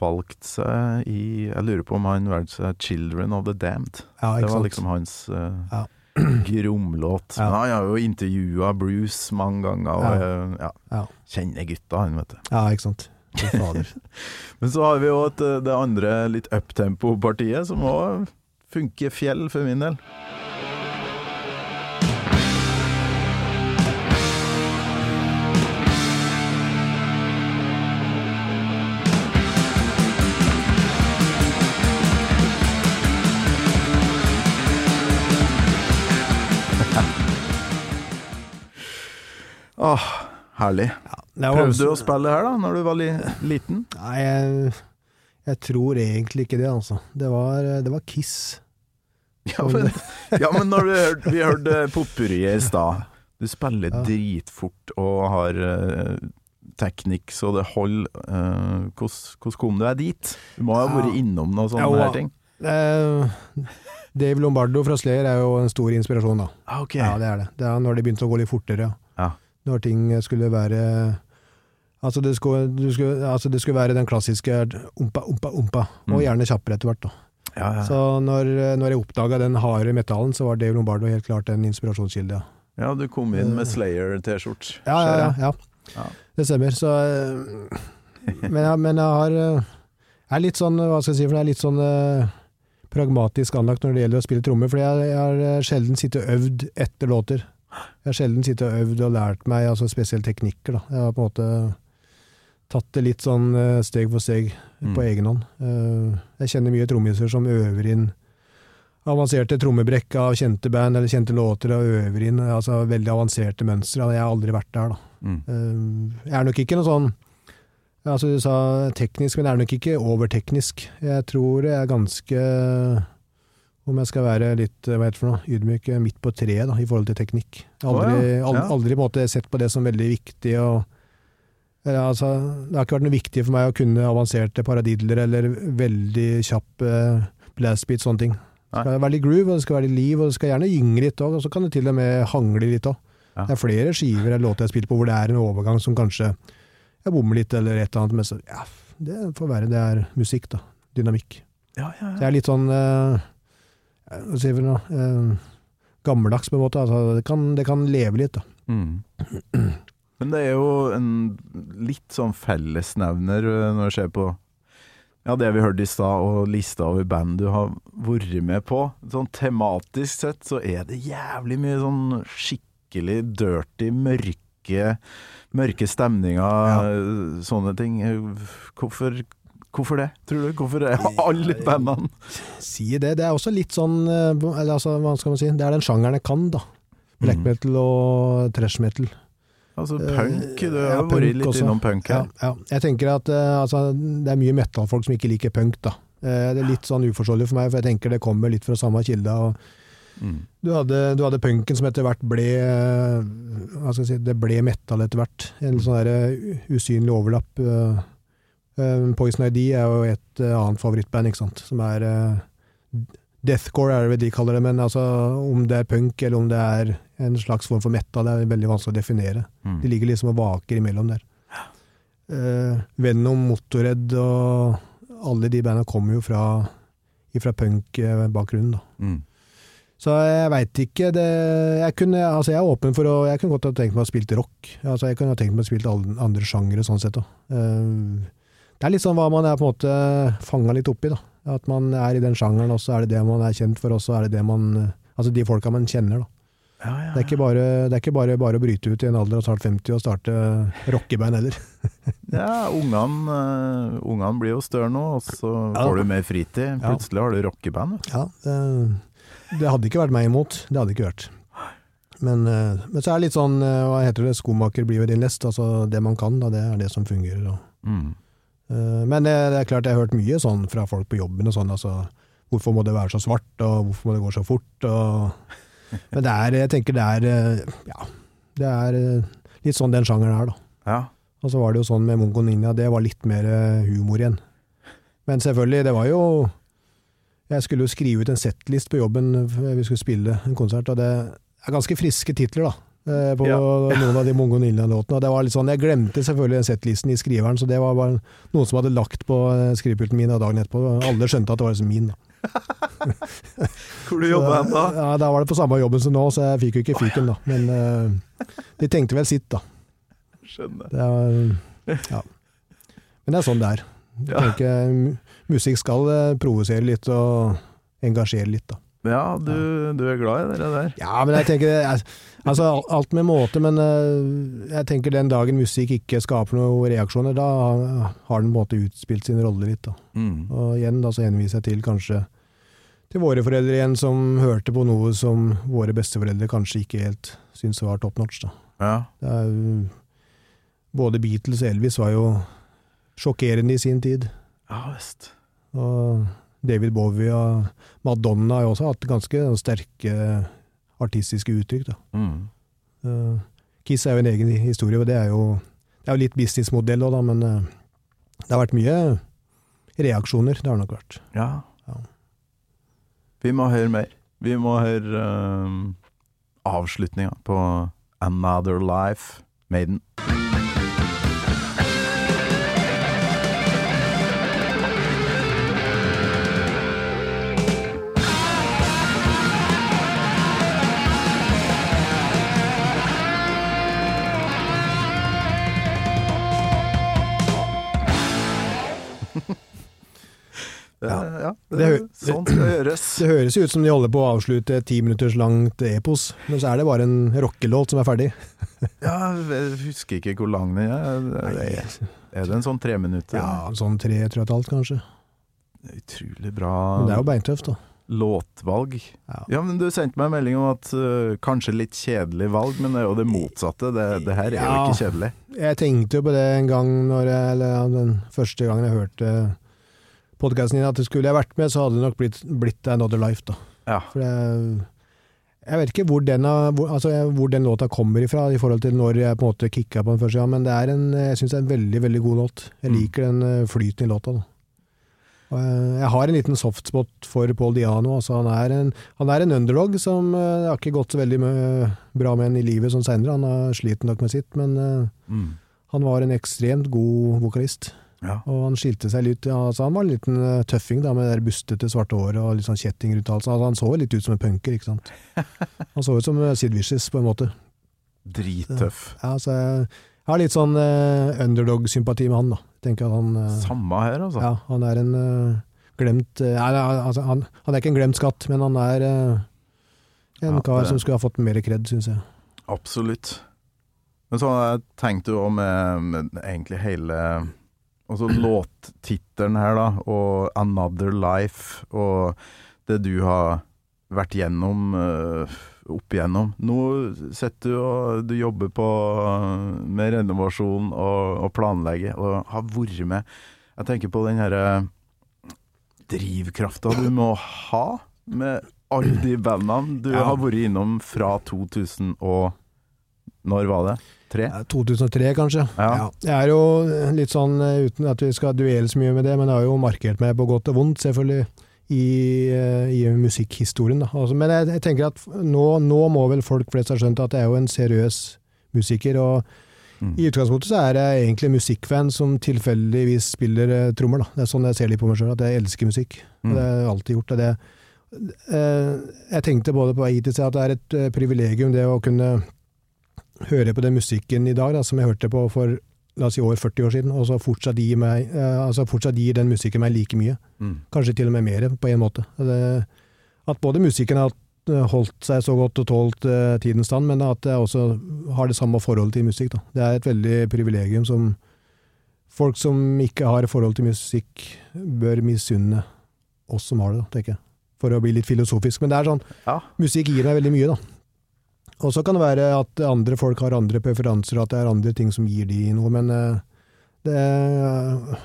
Speaker 3: valgte seg i Jeg lurer på om han valgte seg 'Children of the Damned'.
Speaker 2: Ja,
Speaker 3: Det var liksom hans uh,
Speaker 2: Ja.
Speaker 3: gromlåt.
Speaker 2: Ja.
Speaker 3: Han har jo intervjua Bruce mange ganger, og
Speaker 2: Ja.
Speaker 3: eh, ja,
Speaker 2: Ja.
Speaker 3: kjenner gutta, han, vet du.
Speaker 2: Ja, ikke sant.
Speaker 3: Men så har vi jo eh, det andre litt uptempo-partiet, som òg funker fjell, for min del. Åh, ah
Speaker 2: herlig. Ja,
Speaker 3: Prøvde du å spille her da, når du var li liten?
Speaker 2: Nei, jeg, jeg tror egentlig ikke det, altså. Det var, det var Kiss.
Speaker 3: Ja, men, ja, men når du hørte, vi hørte potpurriet i stad. Du spiller
Speaker 2: Ja.
Speaker 3: dritfort og har uh, teknikk så det holder. Uh, hvordan kom du deg dit? Du må ha vært innom noen sånne
Speaker 2: Ja,
Speaker 3: her ting.
Speaker 2: Uh, Dave Lombardo fra Slayer er jo en stor inspirasjon, da.
Speaker 3: Ah, ok.
Speaker 2: Ja, det er det. Det er når det begynte å gå litt fortere.
Speaker 3: Ja.
Speaker 2: Når ting skulle være Altså det skulle, du skulle, altså det skulle være den klassiske ompa, ompa, ompa, og
Speaker 3: Mm.
Speaker 2: gjerne kjappere etter hvert. da.
Speaker 3: Ja, ja.
Speaker 2: Så når, når jeg oppdaga den harde metallen, så var Dave Lombardo helt klart en inspirasjonskilde. Ja.
Speaker 3: ja, du kom inn med Slayer-T-skjort.
Speaker 2: Ja, ja, ja, ja.
Speaker 3: Ja.
Speaker 2: Det stemmer. Så, eh, men, jeg, men jeg har eh, Jeg er litt sånn, hva skal jeg si, for jeg er litt sånn eh, pragmatisk anlagt når det gjelder å spille trommer. For jeg, har eh, sjelden sittet og øvd etter låter. Jeg har sjelden sittet og øvd og lært meg altså spesielle teknikker. Da. Jeg har på en måte tatt det litt sånn eh, steg for steg
Speaker 3: Mm.
Speaker 2: på egen hånd. Eh, Jeg kjenner mye trommiser som øver inn avanserte trommebrekk av kjente band eller kjente låter og øver inn altså veldig avanserte mønstre. Jeg har aldri vært der, da.
Speaker 3: Mm.
Speaker 2: Eh, Jeg er nok ikke noe sånn Altså Du sa teknisk, men jeg er nok ikke overteknisk. Jeg tror jeg er ganske Om jeg skal være litt hva heter for noe, ydmyk, midt på treet da, i forhold til teknikk. Aldri,
Speaker 3: oh, ja.
Speaker 2: aldri,
Speaker 3: Ja.
Speaker 2: aldri sett på det som veldig viktig. Og, eller, altså, det har ikke vært noe viktig for meg å kunne avanserte paradidler eller veldig kjapp eh, blastbeat, sånne ting. Det skal være litt groove, og det skal være litt liv, og det skal gjerne gynge litt òg, og så kan det til og med hangle litt òg.
Speaker 3: Ja.
Speaker 2: Det er flere skiver eller låter jeg spiller på hvor det er en overgang som kanskje jeg bommer litt eller et eller annet, men så ja, det får være det er musikk, da. Dynamikk.
Speaker 3: Ja, ja,
Speaker 2: Så jeg er litt sånn eh, Hva sier vi nå? eh, gammeldags, på en måte. Altså, det, kan, det kan leve litt, da.
Speaker 3: Mm. Men det er jo en litt sånn fellesnevner øh, når jeg ser på ja, det vi hørte i stad, og lista over band du har vært med på. Sånn tematisk sett så er det jævlig mye sånn skikkelig dirty, mørke Mørke stemninger, ja. sånne ting. Hvorfor, hvorfor det, tror du? Hvorfor det? alle bandene
Speaker 2: Si det. Det er også litt sånn eh, eller altså, Hva skal man si? Det er den sjangeren jeg kan, da. Black
Speaker 3: Mm.
Speaker 2: metal og trash metal.
Speaker 3: Altså
Speaker 2: Eh,
Speaker 3: punk, du har
Speaker 2: ja,
Speaker 3: vært
Speaker 2: punk
Speaker 3: litt
Speaker 2: også.
Speaker 3: innom punk her.
Speaker 2: ja. Jeg tenker at eh, altså, det er mye metal-folk som ikke liker punk, da. Eh, det er litt sånn uforståelig for meg, for jeg tenker det kommer litt fra samme kilde.
Speaker 3: Mm.
Speaker 2: du, hadde, du hadde punken som etter hvert ble Hva skal jeg si, det ble metal etter hvert. En sånn der usynlig overlapp. Eh, Poison ID er jo et eh, annet favorittband, ikke sant. Som er eh, Deathcore er det vel de kaller det, men altså, om det er punk eller om det er en slags form for metal, det er veldig vanskelig å definere.
Speaker 3: Mm.
Speaker 2: De ligger liksom og vaker imellom der. Eh, Venom, Motorhead og alle de bandene kommer jo fra, fra punk-bakgrunnen. da.
Speaker 3: Mm.
Speaker 2: Så jeg veit ikke det, jeg, kunne, altså jeg er åpen for å Jeg kunne godt ha tenkt meg å spille spilt rock. Altså jeg kunne ha tenkt meg å spille alle andre sjangere sånn sett. Eh, Det er litt sånn hva man er på en måte fanga litt oppi. da. At man er i den sjangeren, og så er det det man er kjent for, og så er det det man Altså de folka man kjenner, da.
Speaker 3: Ja, ja,
Speaker 2: Det er ikke bare, det er ikke bare, bare å bryte ut i en alder av snart 50 og starte rockeband heller.
Speaker 3: Ja, ungene uh, blir jo større nå, og så
Speaker 2: Ja.
Speaker 3: får du mer fritid.
Speaker 2: Ja.
Speaker 3: Plutselig har du rockeband.
Speaker 2: Ja, det, det hadde ikke vært meg imot. Det hadde ikke vært. Men, uh, men så er det litt sånn, uh, hva heter det, skomaker blir jo din lest. Altså det man kan, da, det er det som fungerer. Og,
Speaker 3: Mm.
Speaker 2: Eh, men det, det er klart jeg har hørt mye sånn fra folk på jobben og sånn, altså hvorfor må det være så svart, og hvorfor må det gå så fort, og Men det er, jeg tenker det er, eh, ja, det er eh, litt sånn den sjangeren er, da.
Speaker 3: Ja.
Speaker 2: Og så var det jo sånn med Mongo Ninja, det var litt mer humor igjen. Men selvfølgelig, det var jo Jeg skulle jo skrive ut en settlist på jobben vi skulle spille en konsert, og det er ganske friske titler, da. Eh, På
Speaker 3: Ja.
Speaker 2: noen av de Mongo Ninja-låtene. Og det var litt sånn, Jeg glemte selvfølgelig den settlisten i skriveren, så det var bare noen som hadde lagt på eh, skrivepulten min dagen etterpå. Alle skjønte at det var liksom min. da.
Speaker 3: Hvor du jobber hen da?
Speaker 2: Ja, Da var det på samme jobben som nå, så jeg fikk jo ikke fyken, da. Men uh, de tenkte vel sitt, da.
Speaker 3: Skjønner.
Speaker 2: Det er, ja. Men det er sånn det er. Jeg
Speaker 3: Ja.
Speaker 2: tenker, musikk skal provosere litt og engasjere litt, da.
Speaker 3: Ja, du, du er glad i det der.
Speaker 2: Ja, men jeg tenker Altså, alt med måte, men eh, jeg tenker den dagen musikk ikke skaper noen reaksjoner, da har den på en måte utspilt sin rolle litt.
Speaker 3: Mm.
Speaker 2: Og igjen da så henviser jeg til kanskje til våre foreldre igjen, som hørte på noe som våre besteforeldre kanskje ikke helt syntes var top notch. da.
Speaker 3: Ja.
Speaker 2: Er både Beatles og Elvis var jo sjokkerende i sin tid.
Speaker 3: ja visst.
Speaker 2: Og David Bowie og Madonna har jo også hatt ganske sterke artistiske uttrykk.
Speaker 3: Mm.
Speaker 2: Eh, Kiss er jo en egen historie, og det er jo, det er jo litt businessmodell òg, men eh, det har vært mye reaksjoner. Det har nok vært.
Speaker 3: Ja.
Speaker 2: Ja.
Speaker 3: Vi må høre mer. Vi må høre uh, avslutninga på Another Life, Maiden. Ja, det, sånn skal det gjøres.
Speaker 2: Det høres jo ut som de holder på å avslutte et ti minutters langt epos, men så er det bare en rockelåt som er ferdig.
Speaker 3: Ja, jeg husker ikke hvor lang den er. Det er. Er det en sånn tre minutter?
Speaker 2: Ja, sånn tre, tre og et halvt kanskje.
Speaker 3: Utrolig bra
Speaker 2: Men det er jo beintøft, da.
Speaker 3: låtvalg.
Speaker 2: Ja.
Speaker 3: Ja, men Du sendte meg en melding om at uh, kanskje litt kjedelig valg, men det er jo det motsatte. Det, det her er jo ikke kjedelig.
Speaker 2: Jeg tenkte jo på det en gang når jeg, eller ja, den første gangen jeg hørte podkasten din, at skulle jeg vært med, så hadde det nok blitt, blitt Another Life, da.
Speaker 3: Ja.
Speaker 2: For jeg, jeg vet ikke hvor den, hvor, altså, hvor den låta kommer ifra, i forhold til når jeg på en måte kicka på den første gang, men det er en, jeg syns det er en veldig, veldig god låt. Jeg
Speaker 3: Mm.
Speaker 2: liker den eh, flyten i låta, da. Og jeg, har en liten softspot for Paul Diano. Altså han, er en, han er en underdog som eh, det har ikke gått så veldig bra med en i livet sånn seinere. Han har slitt nok med sitt, men eh,
Speaker 3: Mm.
Speaker 2: han var en ekstremt god vokalist.
Speaker 3: Ja.
Speaker 2: Og han skilte seg litt altså Han var en liten eh, tøffing da, med det bustete svarte håret og litt sånn kjetting rundt halsen. Altså, han så litt ut som en punker, ikke sant. Han så ut som eh, Sid Vicious, på en måte.
Speaker 3: Drittøff.
Speaker 2: Ja, altså, jeg, har litt sånn uh, underdog-sympati med han, da. Tenker at han uh,
Speaker 3: Samme her, altså.
Speaker 2: Ja, han er en uh, glemt uh, altså, han, han er ikke en glemt skatt, men han er en
Speaker 3: Ja,
Speaker 2: kar
Speaker 3: det-
Speaker 2: som skulle ha fått mer kred, syns jeg.
Speaker 3: Absolutt. Men så har jeg tenkt jo med egentlig hele Altså låttittelen her, da, og 'Another Life', og det du har vært gjennom øh, opp igjennom. Nå sitter du og du jobber på øh, med renovasjon og, og planlegger, og har vært med. Jeg tenker på den herre drivkrafta du må ha med alle de bandene du
Speaker 2: Ja.
Speaker 3: har vært innom fra 2000 og Når var det? Tre?
Speaker 2: 2003, kanskje.
Speaker 3: Ja.
Speaker 2: Jeg er jo litt sånn, eh, uten at vi skal duelle så mye med det, men jeg har jo markert meg på godt og vondt, selvfølgelig, i, eh, i musikkhistorien. Altså, men jeg, jeg tenker at nå, nå må vel folk flest ha skjønt at jeg er jo en seriøs musiker, og
Speaker 3: Mm.
Speaker 2: i utgangspunktet så er jeg egentlig musikkfan som tilfeldigvis spiller eh, trommer. Da. Det er sånn jeg ser litt på meg sjøl, at jeg elsker musikk.
Speaker 3: Mm.
Speaker 2: Det har jeg alltid gjort. Det, eh, jeg tenkte både på vei hit at det er et privilegium det å kunne høre på den musikken i dag, da, som jeg hørte på for la oss si år 40 år siden, og så fortsatt gir, meg, eh, altså fortsatt gir den musikken meg like mye.
Speaker 3: Mm.
Speaker 2: Kanskje til og med mer, på en måte. Det, at både musikken har eh, holdt seg så godt og tålt eh, tidens stand, men at jeg også har det samme forholdet til musikk. Da. Det er et veldig privilegium som folk som ikke har forhold til musikk, bør misunne oss som har det, da, tenker jeg. For å bli litt filosofisk. Men det er sånn,
Speaker 3: Ja.
Speaker 2: musikk gir meg veldig mye, da. Og så kan det være at andre folk har andre preferanser, og at det er andre ting som gir de noe, men eh, det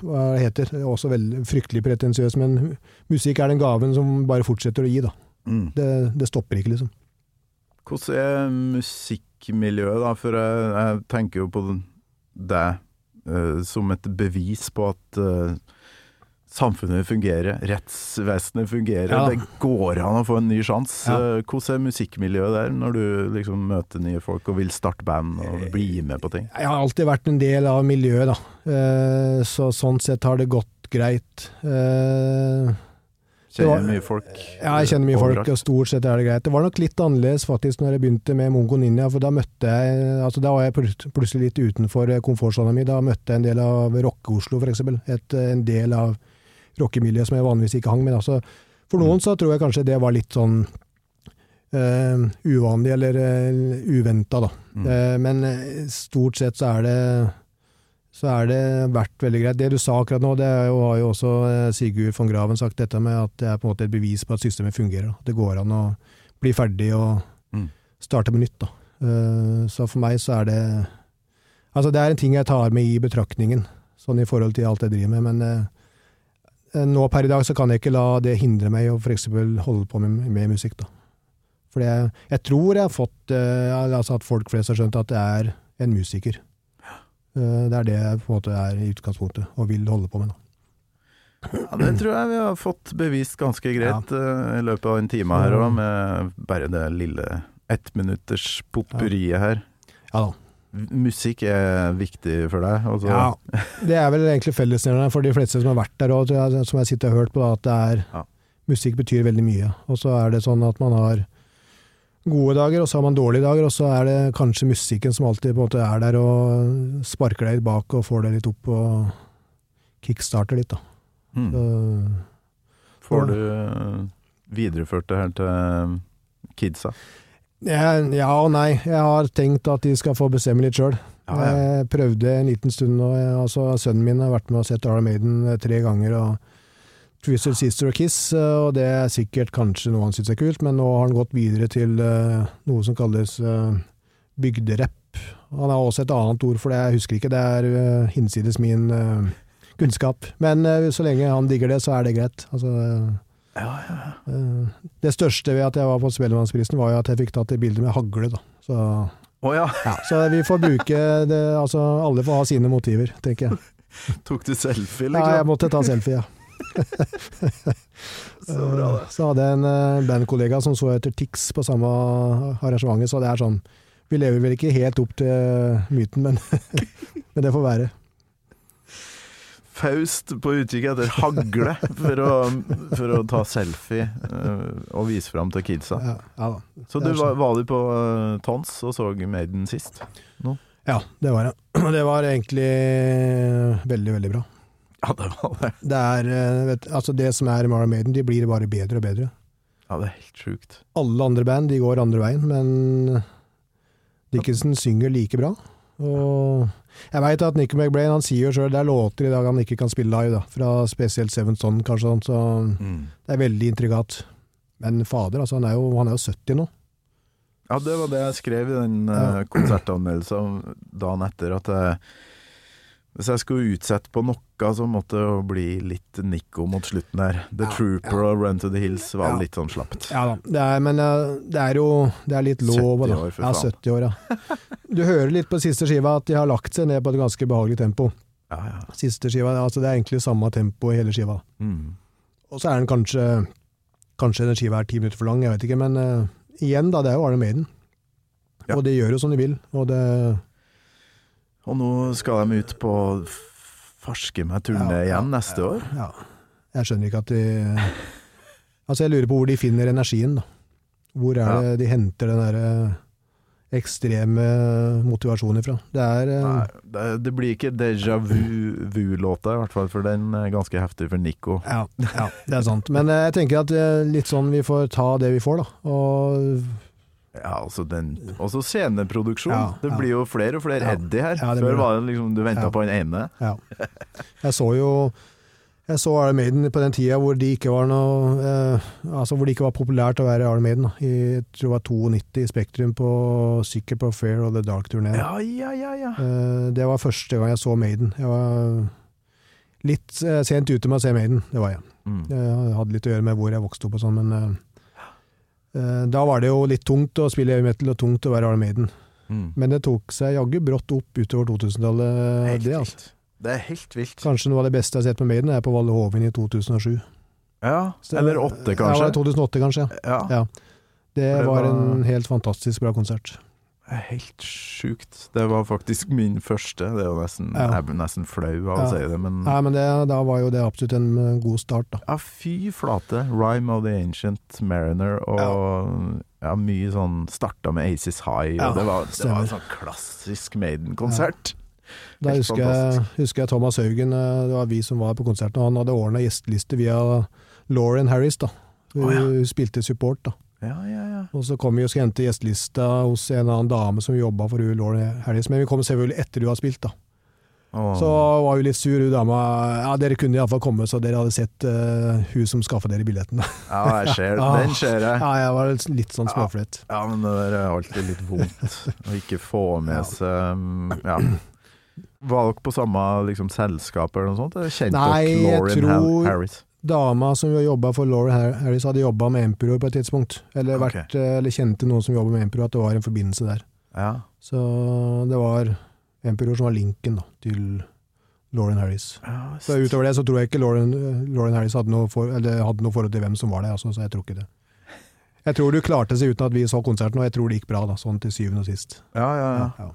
Speaker 2: hva det heter, det er også veldig fryktelig pretensiøst, men musikk er den gaven som bare fortsetter å gi, da.
Speaker 3: Mm.
Speaker 2: Det, det stopper ikke, liksom.
Speaker 3: Hvordan er musikkmiljøet, da? For jeg, jeg tenker jo på deg eh, som et bevis på at eh, samfunnet fungerer, rettsvesenet fungerer.
Speaker 2: Ja.
Speaker 3: Det går an å få en ny sjanse.
Speaker 2: Ja.
Speaker 3: Eh, Hvordan er musikkmiljøet der, når du liksom møter nye folk og vil starte band og bli med på ting?
Speaker 2: Jeg har alltid vært en del av miljøet, da. Eh, Så sånn sett har det gått greit. Eh,
Speaker 3: Kjenner mye folk?
Speaker 2: Ja, jeg kjenner mye folk, og stort sett er det greit. Det var nok litt annerledes faktisk når jeg begynte med Mongo Ninja, for da møtte jeg altså Da var jeg plutselig litt utenfor eh, komfortsona mi. Da møtte jeg en del av Rocke-Oslo. Eh, en del av rockemiljøet som jeg vanligvis ikke hang med. Altså, for noen så tror jeg kanskje det var litt sånn uh, uvanlig, eller uh, uventa, da.
Speaker 3: Mm.
Speaker 2: Uh, men eh, stort sett så er det så er det vært veldig greit. Det du sa akkurat nå, det jo, har jo også eh, Sigurd von Graven sagt, dette med at det er på en måte et bevis på at systemet fungerer. da. Det går an å bli ferdig og
Speaker 3: Mm.
Speaker 2: starte på nytt. da. Eh, så for meg så er det Altså, det er en ting jeg tar med i betraktningen, sånn i forhold til alt jeg driver med, men eh, nå per i dag så kan jeg ikke la det hindre meg å eksempel holde på med, med musikk, da. For jeg, jeg tror jeg har fått eh, altså at folk flest har skjønt at det er en musiker. Eh, det er det jeg på en måte er i utgangspunktet, og vil holde på med. da.
Speaker 3: Ja, det tror jeg vi har fått bevist ganske greit eh, i løpet av en time her òg, med bare det lille ettminutters potpurriet her.
Speaker 2: Ja da.
Speaker 3: Musikk er viktig for deg? Altså.
Speaker 2: Ja, det er vel egentlig fellesnevneren for de fleste som har vært der, òg, som jeg sitter og hørt på, da, at det er
Speaker 3: Ja.
Speaker 2: musikk betyr veldig mye. Og så er det sånn at man har gode dager, og så har man dårlige dager, og så er det kanskje musikken som alltid på en måte er der og sparker deg litt bak og får deg litt opp og kickstarter litt, da.
Speaker 3: Mm.
Speaker 2: Så,
Speaker 3: Får du eh, videreført det her til kidsa?
Speaker 2: Ja og nei. Jeg har tenkt at de skal få bestemme litt sjøl.
Speaker 3: Ja, ja.
Speaker 2: Jeg prøvde en liten stund. Jeg- Altså, sønnen min har vært med og sett Arla Maiden eh, tre ganger. og Twisted Sister og Kiss, eh, og det er sikkert kanskje noe han syns er kult, men nå har han gått videre til uh, noe som kalles uh, bygderapp. Han har også et annet ord for det, jeg husker ikke, det er uh, hinsides min uh, kunnskap. Men så lenge han digger det, så er det greit. Altså, eh, ja. det største ved at jeg var på Spellemannsprisen, var jo at jeg fikk tatt et bilde med hagle, da. Så,
Speaker 3: oh, ja,
Speaker 2: ja, så vi får bruke det, altså alle får ha sine motiver, tenker jeg.
Speaker 3: tok du selfie,
Speaker 2: Ja, jeg
Speaker 3: liksom?
Speaker 2: måtte ta selfie, ja.
Speaker 3: Så bra, det.
Speaker 2: Så hadde jeg en eh, bandkollega som så etter Tix på samme arrangementet, så det er sånn Vi lever vel ikke helt opp til myten, men, men det får være.
Speaker 3: Faust på utkikk etter hagle for å, for å ta selfie eh, og vise fram til kidsa.
Speaker 2: Ja, ja da.
Speaker 3: Så du var,
Speaker 2: sånn.
Speaker 3: var du på eh, Tons og så Maiden sist?
Speaker 2: Ja, det var jeg. Det var egentlig veldig, veldig bra.
Speaker 3: Ja, det var det.
Speaker 2: Det er eh, vet, altså det som er Mara Maiden, de blir bare bedre og bedre.
Speaker 3: Ja, det er helt sjukt.
Speaker 2: Alle andre band de går andre veien, men Dickinson synger like bra. Og jeg veit at Nico McBrain han sier jo sjøl det er låter i dag han ikke kan spille live, da. Fra spesielt Seven Son, kanskje, sånn, så
Speaker 3: Mm.
Speaker 2: det er veldig intrikat. Men fader, altså, han er jo, han er jo 70 nå.
Speaker 3: Ja, det var det jeg skrev i den uh, konsertanmeldelsen dagen etter, at jeg, hvis jeg skulle utsette på noe, så måtte det bli litt Nico mot slutten her. The
Speaker 2: Ja,
Speaker 3: Trooper
Speaker 2: ja.
Speaker 3: og Run to the Hills var
Speaker 2: Ja.
Speaker 3: litt sånn slapt.
Speaker 2: Ja da, det er, men eh, det er jo det er litt lov
Speaker 3: 70 år, for faen.
Speaker 2: Ja, 70 år, ja. Du hører litt på siste skiva at de har lagt seg ned på et ganske behagelig tempo.
Speaker 3: Ja, ja.
Speaker 2: Siste skiva, altså Det er egentlig samme tempo i hele skiva.
Speaker 3: Mm.
Speaker 2: Og så er den kanskje Kanskje den skiva er ti minutter for lang, jeg vet ikke, men uh, igjen, da, det er jo Arne Maiden.
Speaker 3: Ja.
Speaker 2: Og de gjør jo som de vil, og det
Speaker 3: Og nå skal de ut på farske meg turné
Speaker 2: Ja,
Speaker 3: igjen neste år.
Speaker 2: Ja. Jeg skjønner ikke at de Altså, jeg lurer på hvor de finner energien, da. Hvor er det de henter den derre ekstreme motivasjonen ifra? Det er eh,
Speaker 3: Nei, det, blir ikke Deja Vu-låta, i hvert fall, for den er ganske heftig for Nico.
Speaker 2: ja, ja, det er sant. Men eh, jeg tenker at eh, litt sånn vi får ta det vi får, da. Og
Speaker 3: Ja, altså den Også sceneproduksjon.
Speaker 2: Ja,
Speaker 3: det
Speaker 2: ja.
Speaker 3: blir jo flere og flere
Speaker 2: Ja.
Speaker 3: Eddie her.
Speaker 2: Blir
Speaker 3: Før var det liksom du venta på den ene.
Speaker 2: Ja. Jeg så jo jeg så Iron Maiden på den tida hvor de ikke var noe eh, Altså hvor det ikke var populært å være Iron Maiden. Da. I jeg tror det var 92 i Spektrum, på, sikkert på Fair og The Dark-turné.
Speaker 3: Ja, ja, ja, ja.
Speaker 2: Eh, det var første gang jeg så Maiden. Jeg var litt eh, sent ute med å se Maiden, det var jeg.
Speaker 3: Mm.
Speaker 2: Det hadde litt å gjøre med hvor jeg vokste opp og sånn, men eh, eh, da var det jo litt tungt å spille heavy metal og tungt å være Arne Maiden.
Speaker 3: Mm.
Speaker 2: Men det tok seg jaggu brått opp utover 2000-tallet, det altså.
Speaker 3: Det er helt vilt.
Speaker 2: Kanskje noe av det beste jeg har sett på Maiden er på Valle Hovin i 2007.
Speaker 3: Ja,
Speaker 2: Så-
Speaker 3: eller
Speaker 2: 8,
Speaker 3: kanskje.
Speaker 2: Ja, 2008 kanskje, ja.
Speaker 3: Ja,
Speaker 2: Ja. Det,
Speaker 3: det
Speaker 2: var,
Speaker 3: var-
Speaker 2: en helt fantastisk bra konsert.
Speaker 3: Er helt sjukt. Det var faktisk min første. Det er jo nesten,
Speaker 2: Ja.
Speaker 3: Jeg blir nesten flau av å
Speaker 2: Ja.
Speaker 3: si det, men
Speaker 2: Nei, men det, da var jo det absolutt en god start, da.
Speaker 3: Ja, fy flate. Rhyme of the Ancient Mariner og ja, mye sånn Starta med Aces High,
Speaker 2: Ja,
Speaker 3: og det var, det var en sånn klassisk Maiden-konsert.
Speaker 2: Da husker jeg, husker jeg Thomas Haugen, eh, det var vi som var på konserten, og han hadde ordna gjesteliste via Lauren Harris, da. Hun
Speaker 3: oh, ja.
Speaker 2: spilte support, da.
Speaker 3: Ja, ja, ja.
Speaker 2: Og så kom vi og hente gjestelista hos en annen dame som jobba for hun Lauren Harris, men vi kom selvfølgelig etter hun har spilt, da.
Speaker 3: Oh.
Speaker 2: Så var hun litt sur, hun dama. Ja, dere kunne iallfall komme, så dere hadde sett uh, hun som skaffa dere billetten.
Speaker 3: Ja, jeg ser,
Speaker 2: det
Speaker 3: den ser jeg.
Speaker 2: ja, jeg var litt sånn småflett.
Speaker 3: Ja, men det der er alltid litt vondt å ikke få med seg mm, Ja. Var dere på samme liksom, selskap eller noe sånt? Kjente dere Lauren
Speaker 2: tror-
Speaker 3: Harris?
Speaker 2: Dama som jobba for Lauren Harris, hadde jobba med Emperor på et tidspunkt. Eller,
Speaker 3: okay.
Speaker 2: vært, eh, eller kjente noen som jobba med Emperor, at det var en forbindelse der.
Speaker 3: Ja.
Speaker 2: Så det var Emperor som var linken da, til Lauren Harris.
Speaker 3: ja
Speaker 2: Så Utover det så tror jeg ikke Lauren, Lauren Harris hadde noe, for, eller hadde noe forhold til hvem som var der, altså, så jeg tror ikke det. Jeg tror du klarte seg uten at vi så konserten, og jeg tror det gikk bra, da, sånn til syvende og sist.
Speaker 3: ja, ja, ja.
Speaker 2: Ja.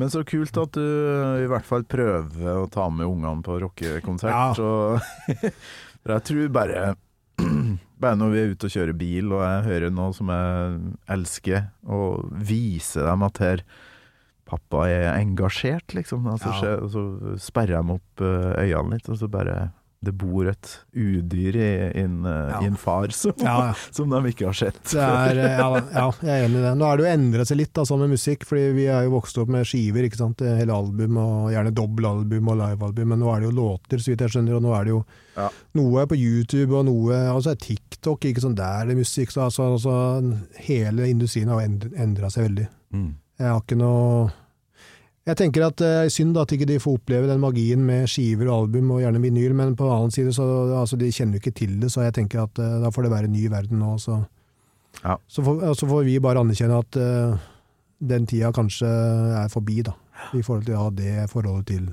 Speaker 3: Men så kult at du i hvert fall prøver å ta med ungene på rockekonsert.
Speaker 2: Ja.
Speaker 3: Jeg tror bare Bare når vi er ute og kjører bil, og jeg hører noe som jeg elsker, og viser dem at her pappa er engasjert, liksom. Altså,
Speaker 2: Ja.
Speaker 3: så sperrer de opp eh, øynene litt, og så bare Det bor et udyr i, i, en, eh,
Speaker 2: Ja.
Speaker 3: i en far som,
Speaker 2: Ja, ja.
Speaker 3: som de ikke har sett.
Speaker 2: Det er, eh, ja, ja, jeg er enig i det. Nå er det jo endret seg litt da, sånn med musikk, fordi vi er jo vokst opp med skiver, ikke sant, hele album, og gjerne dobbeltalbum og livealbum, men nå er det jo låter, så vidt jeg skjønner, og nå er det jo
Speaker 3: Ja.
Speaker 2: noe på YouTube, og noe, altså TikTok, ikke sånn der det er musikk, så altså, altså hele industrien har jo endret seg veldig.
Speaker 3: Mm.
Speaker 2: Jeg har ikke noe Jeg tenker at det er synd at ikke de får oppleve den magien med skiver og album, og gjerne vinyl, men på den annen side så altså, de kjenner jo ikke til det, så jeg tenker at eh, da får det være en ny verden nå. Så,
Speaker 3: Ja.
Speaker 2: så, får, så får vi bare anerkjenne at eh, den tida kanskje er forbi, da. I forhold til å ha det forholdet til,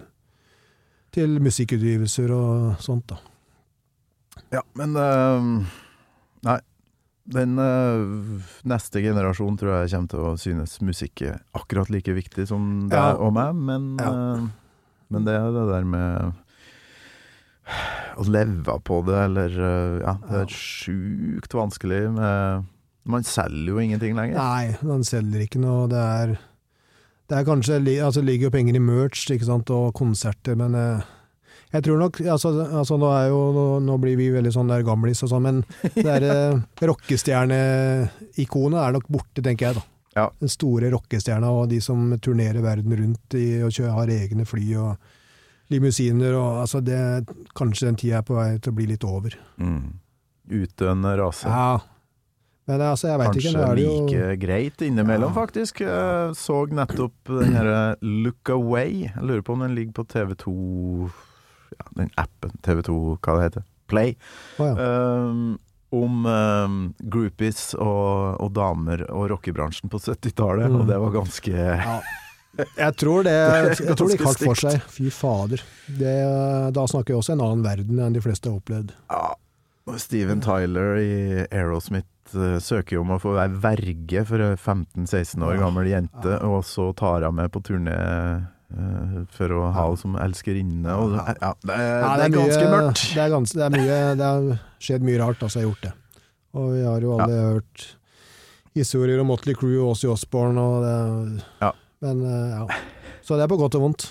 Speaker 2: til musikkutgivelser og sånt, da.
Speaker 3: Ja, men eh, Nei. Den uh, neste generasjon tror jeg kommer til å synes musikk er akkurat like viktig som deg
Speaker 2: Ja.
Speaker 3: og meg, men,
Speaker 2: Ja.
Speaker 3: uh, men det er det der med å leve på det, eller uh, Ja, det er sjukt vanskelig med Man selger jo ingenting lenger.
Speaker 2: Nei, man selger ikke noe. Det er, det er kanskje altså, ligger jo penger i merch ikke sant, og konserter, men eh, jeg tror nok altså, altså, er jo, nå, nå blir vi veldig sånn der gamlis og sånn, men det der eh, rockestjerneikonet er nok borte, tenker jeg. da.
Speaker 3: Ja.
Speaker 2: Den store rockestjerna og de som turnerer verden rundt i, og kjører, har egne fly og limousiner. Og, altså, det, kanskje den tida er på vei til å bli litt over.
Speaker 3: Mm. Utdøende rase.
Speaker 2: Ja. Men altså, jeg veit ikke.
Speaker 3: Kanskje
Speaker 2: det jo
Speaker 3: like greit innimellom,
Speaker 2: Ja.
Speaker 3: faktisk. Jeg så nettopp den herre Look Away. Jeg lurer på om den ligger på TV2 ja, Den appen TV2, hva det heter. Play.
Speaker 2: oh, ja.
Speaker 3: Um, om um, groupies og, og damer og rockebransjen på 70-tallet,
Speaker 2: Mm.
Speaker 3: og det var ganske
Speaker 2: Ja. Jeg tror det Jeg tror det gikk hardt for seg. Fy fader. Det, da snakker vi også en annen verden enn de fleste har opplevd.
Speaker 3: Ja. Steven Tyler i Aerosmith eh, søker jo om å få være verge for ei 15-16 år gammel jente, og så tar hun med på turné for å ha henne som elskerinne. Og, ja, det, er,
Speaker 2: Ja,
Speaker 3: det er ganske
Speaker 2: mye,
Speaker 3: mørkt.
Speaker 2: Det er, ganske, det er mye Det har skjedd mye rart, altså. Jeg har gjort det. Og vi har jo alle hørt historier om Motley Crew og Ozzy Osbourne og det
Speaker 3: Ja.
Speaker 2: Men eh, ja. Så det er på godt og vondt.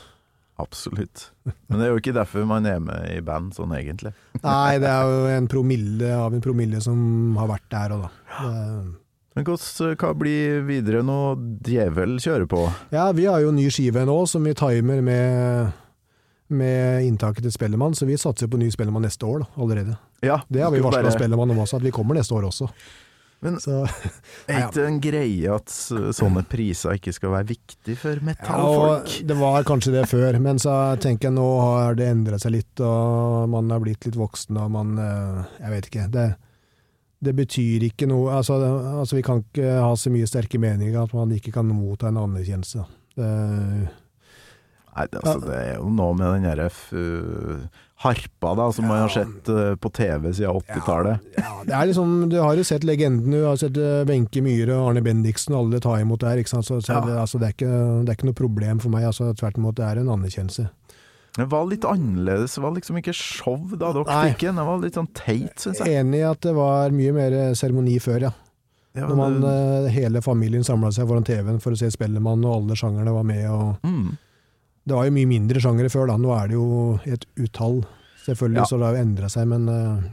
Speaker 3: Absolutt. Men det er jo ikke derfor man er med i band sånn egentlig.
Speaker 2: Nei, det er jo en promille av en promille som har vært der og da. Det,
Speaker 3: Men hvordan, hva blir videre nå Djevel kjører på?
Speaker 2: Ja, vi har jo ny skive nå som vi timer med, med inntaket til Spellemann, så vi satser på ny Spellemann neste år da, allerede.
Speaker 3: Ja,
Speaker 2: Det har vi varsla
Speaker 3: bare-
Speaker 2: Spellemann om også, at vi kommer neste år også.
Speaker 3: Men
Speaker 2: Så,
Speaker 3: er ikke det en greie at sånne priser ikke skal være viktig for metallfolk?
Speaker 2: ja, det var kanskje det før, men så tenker jeg nå har det endret seg litt, og man har blitt litt voksen, og man eh, Jeg vet ikke. Det, det betyr ikke noe altså, altså, vi kan ikke ha så mye sterke meninger at man ikke kan motta en anerkjennelse. Det,
Speaker 3: Nei, det, altså, det er jo noe med den derre f- harpa da, som man har sett eh, på TV siden 80-tallet.
Speaker 2: Ja, det er liksom, du har jo sett legenden, du har sett eh, Wenche Myhre og Arne Bendiksen, alle tar imot der, ikke sant? Så, så
Speaker 3: Ja.
Speaker 2: det, altså, det, er ikke, det er ikke noe problem for meg, altså, tvert imot, det er en anerkjennelse.
Speaker 3: Det var litt annerledes, det var liksom ikke show da dere
Speaker 2: Nei.
Speaker 3: fikk den. Det var litt sånn teit, syns jeg.
Speaker 2: Enig i at det var mye mer seremoni før, ja.
Speaker 3: Ja,
Speaker 2: Når man,
Speaker 3: det,
Speaker 2: eh, hele familien samla seg foran TV-en for å se Spellemann, og alle sjangerne var med. og
Speaker 3: mm,
Speaker 2: Det var jo mye mindre sjangere før, da. Nå er det jo et utall, selvfølgelig,
Speaker 3: Ja.
Speaker 2: så det har jo endra seg, men eh,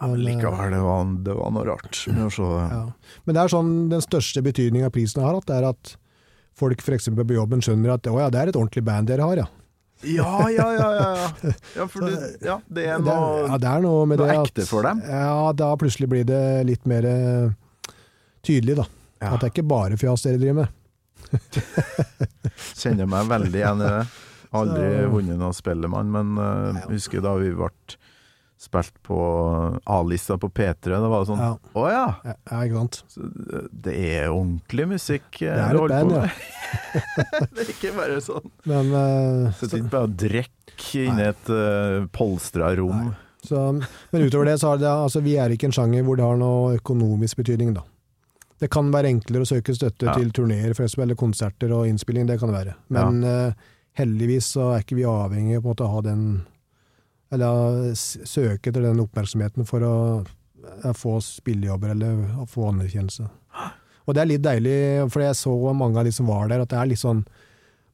Speaker 3: men
Speaker 2: eh,
Speaker 3: likevel, det var, det var noe rart med å se
Speaker 2: Ja. Men det er sånn, den største betydninga prisen har hatt, er at folk f.eks. på jobben skjønner at å ja, det er et ordentlig band dere har, ja.
Speaker 3: Ja, ja, ja. ja, ja. for du, ja, det er
Speaker 2: Det
Speaker 3: noe
Speaker 2: ja, det er noe med
Speaker 3: noe
Speaker 2: det
Speaker 3: ekte for dem.
Speaker 2: Ja, da plutselig blir det litt mer eh, tydelig, da.
Speaker 3: Ja.
Speaker 2: At det er ikke bare fjas dere driver med.
Speaker 3: Kjenner meg veldig igjen i det. Aldri vunnet noe Spellemann, men uh, husker da vi ble spilt på A-lista på P3. Det var sånn
Speaker 2: Ja,
Speaker 3: Å ja!
Speaker 2: ja, ja ikke sant.
Speaker 3: Så det- er ordentlig musikk eh,
Speaker 2: Det er
Speaker 3: du
Speaker 2: et
Speaker 3: holder
Speaker 2: band,
Speaker 3: på
Speaker 2: ja.
Speaker 3: det er ikke bare sånn.
Speaker 2: Men, eh,
Speaker 3: Sitter ikke bare og drikker inni et uh, polstra rom.
Speaker 2: så, men utover det, så har det altså, vi er ikke en sjanger hvor det har noe økonomisk betydning, da. Det kan være enklere å søke støtte til turneer, eller konserter og innspilling, det kan det være. Men uh, heldigvis så er ikke vi avhengig av å ha den Eller søke etter den oppmerksomheten for å eh, få spillejobber eller å få anerkjennelse. Og det er litt deilig, for jeg så mange av de som var der, at det er litt sånn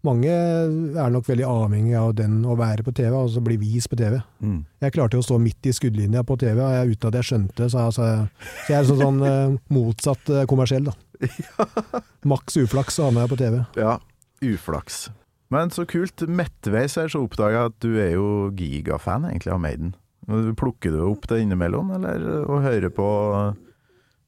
Speaker 2: Mange er nok veldig avhengig av den å være på TV, altså bli vist på TV.
Speaker 3: Mm.
Speaker 2: Jeg klarte jo å stå midt i skuddlinja på TV, og jeg, uten at jeg skjønte det. Så, jeg- så, jeg- så er sånn, sånn eh, motsatt eh, kommersiell, da. Maks uflaks så havna jeg på TV.
Speaker 3: Ja, uflaks. Men så kult. Midtveis her så oppdaga jeg at du er jo gigafan egentlig av Maiden. Plukker du opp det innimellom, eller og hører på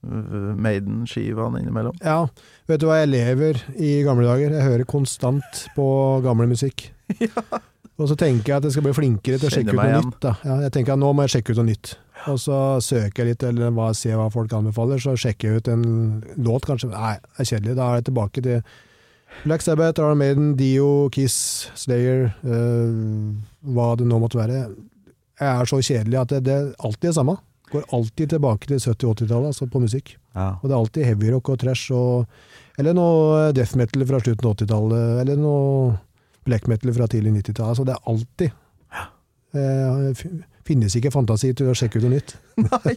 Speaker 3: uh, Maiden-skivene innimellom?
Speaker 2: Ja, vet du hva, jeg lever i gamle dager. Jeg hører konstant på gamle musikk. Og så tenker jeg at jeg skal bli flinkere til å sjekke ut noe
Speaker 3: igjen.
Speaker 2: nytt. Ja, jeg tenker at nå må jeg sjekke ut noe nytt. Og så søker jeg litt, eller hva, ser hva folk anbefaler, så sjekker jeg ut en låt, kanskje. Nei, det er kjedelig. Da er jeg tilbake til Black Sabbath, Iron Maiden, Dio, Kiss, Slayer, eh, hva det nå måtte være. Jeg er så kjedelig at det, det er alltid det samme. Går alltid tilbake til 70-80-tallet, altså på musikk.
Speaker 3: Ja.
Speaker 2: Og det er alltid heavyrock og trash, og, eller noe death metal fra slutten av 80-tallet, eller noe black metal fra tidlig 90-tallet. Altså det er alltid. Eh, f- finnes ikke fantasi til å sjekke ut noe nytt.
Speaker 3: Nei,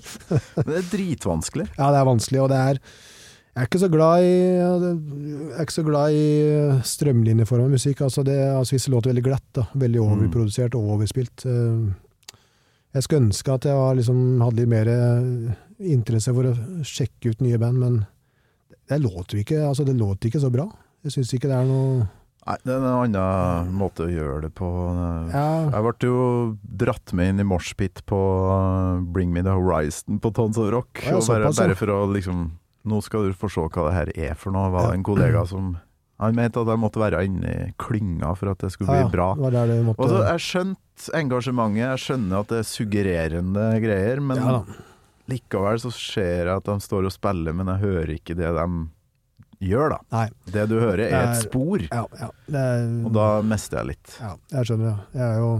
Speaker 3: men det er dritvanskelig.
Speaker 2: Ja, det er vanskelig, og det er Jeg er ikke så glad i Jeg er ikke så glad i strømlinjeforma musikk. Altså det, altså hvis det låter veldig glatt, da. Veldig overprodusert og overspilt. eh, Jeg skulle ønske at jeg var, liksom, hadde litt mer eh, interesse for å sjekke ut nye band, men det låter ikke, altså det låter ikke så bra. Jeg syns ikke det er noe
Speaker 3: Nei, det er en annen måte å gjøre det på.
Speaker 2: Ja,
Speaker 3: Jeg ble jo dratt med inn i moshpit på uh, Bring Me The Horizon på Tons of Rock.
Speaker 2: Ja,
Speaker 3: og bare, bare for å liksom Nå skal du få se hva det her er for noe. Var det en kollega som Han mente at jeg måtte være inni klynga for at det skulle
Speaker 2: ja,
Speaker 3: bli bra.
Speaker 2: Der det måtte
Speaker 3: Og så Jeg skjønte engasjementet, jeg skjønner at det er suggererende greier, men
Speaker 2: ja,
Speaker 3: likevel så ser jeg at de står og spiller, men jeg hører ikke det de gjør, da.
Speaker 2: Nei.
Speaker 3: Det du hører, er et spor,
Speaker 2: Ja, ja, er,
Speaker 3: og da mister jeg litt.
Speaker 2: Ja, jeg skjønner det. Jeg er jo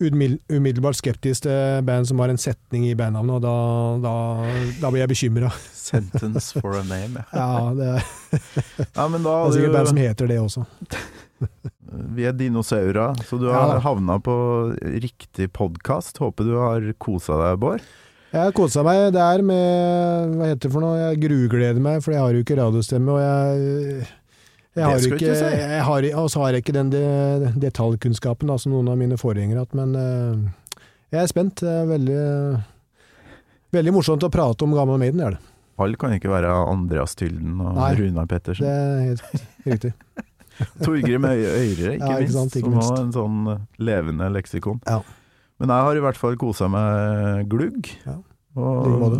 Speaker 2: umiddelbart skeptisk til band som har en setning i bandnavnet, og da, da, da blir jeg bekymra.
Speaker 3: Sentence for a name. ja.
Speaker 2: Ja, det
Speaker 3: Ja, men da
Speaker 2: det er sikkert band som heter det også.
Speaker 3: vi er dinosaurer, så du har
Speaker 2: ja.
Speaker 3: havna på riktig podkast. Håper du har kosa deg, Bård.
Speaker 2: Jeg har kosa meg der med Hva heter det for noe? Jeg grugleder meg, for jeg har jo ikke radiostemme, og jeg jeg har
Speaker 3: Det skal
Speaker 2: ikke,
Speaker 3: ikke si.
Speaker 2: jeg har, og så har jeg ikke den de, detaljkunnskapen da, som noen av mine forgjengere har hatt, men uh, jeg er spent. Det er veldig, veldig morsomt å prate om Gamle Maiden, er det.
Speaker 3: Alle kan ikke være Andreas Tylden og
Speaker 2: Nei.
Speaker 3: Runar
Speaker 2: Det
Speaker 3: Pettersen.
Speaker 2: er helt riktig.
Speaker 3: Torgrim Øyre, ikke,
Speaker 2: Ja, ikke
Speaker 3: minst,
Speaker 2: sant, ikke
Speaker 3: som har en sånn eh, levende leksikon.
Speaker 2: Ja.
Speaker 3: Men jeg har i hvert fall kosa meg glugg.
Speaker 2: Ja.
Speaker 3: Og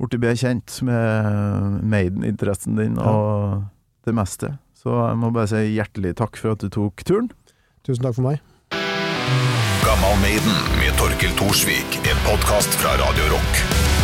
Speaker 3: blitt bekjent kjent med Maiden-interessen din
Speaker 2: Ja.
Speaker 3: og det meste. Så jeg må bare si hjertelig takk for at du tok turen.
Speaker 2: Tusen takk for meg.
Speaker 4: Gammal Maiden med Torkel Thorsvik. En podkast fra Radio Rock.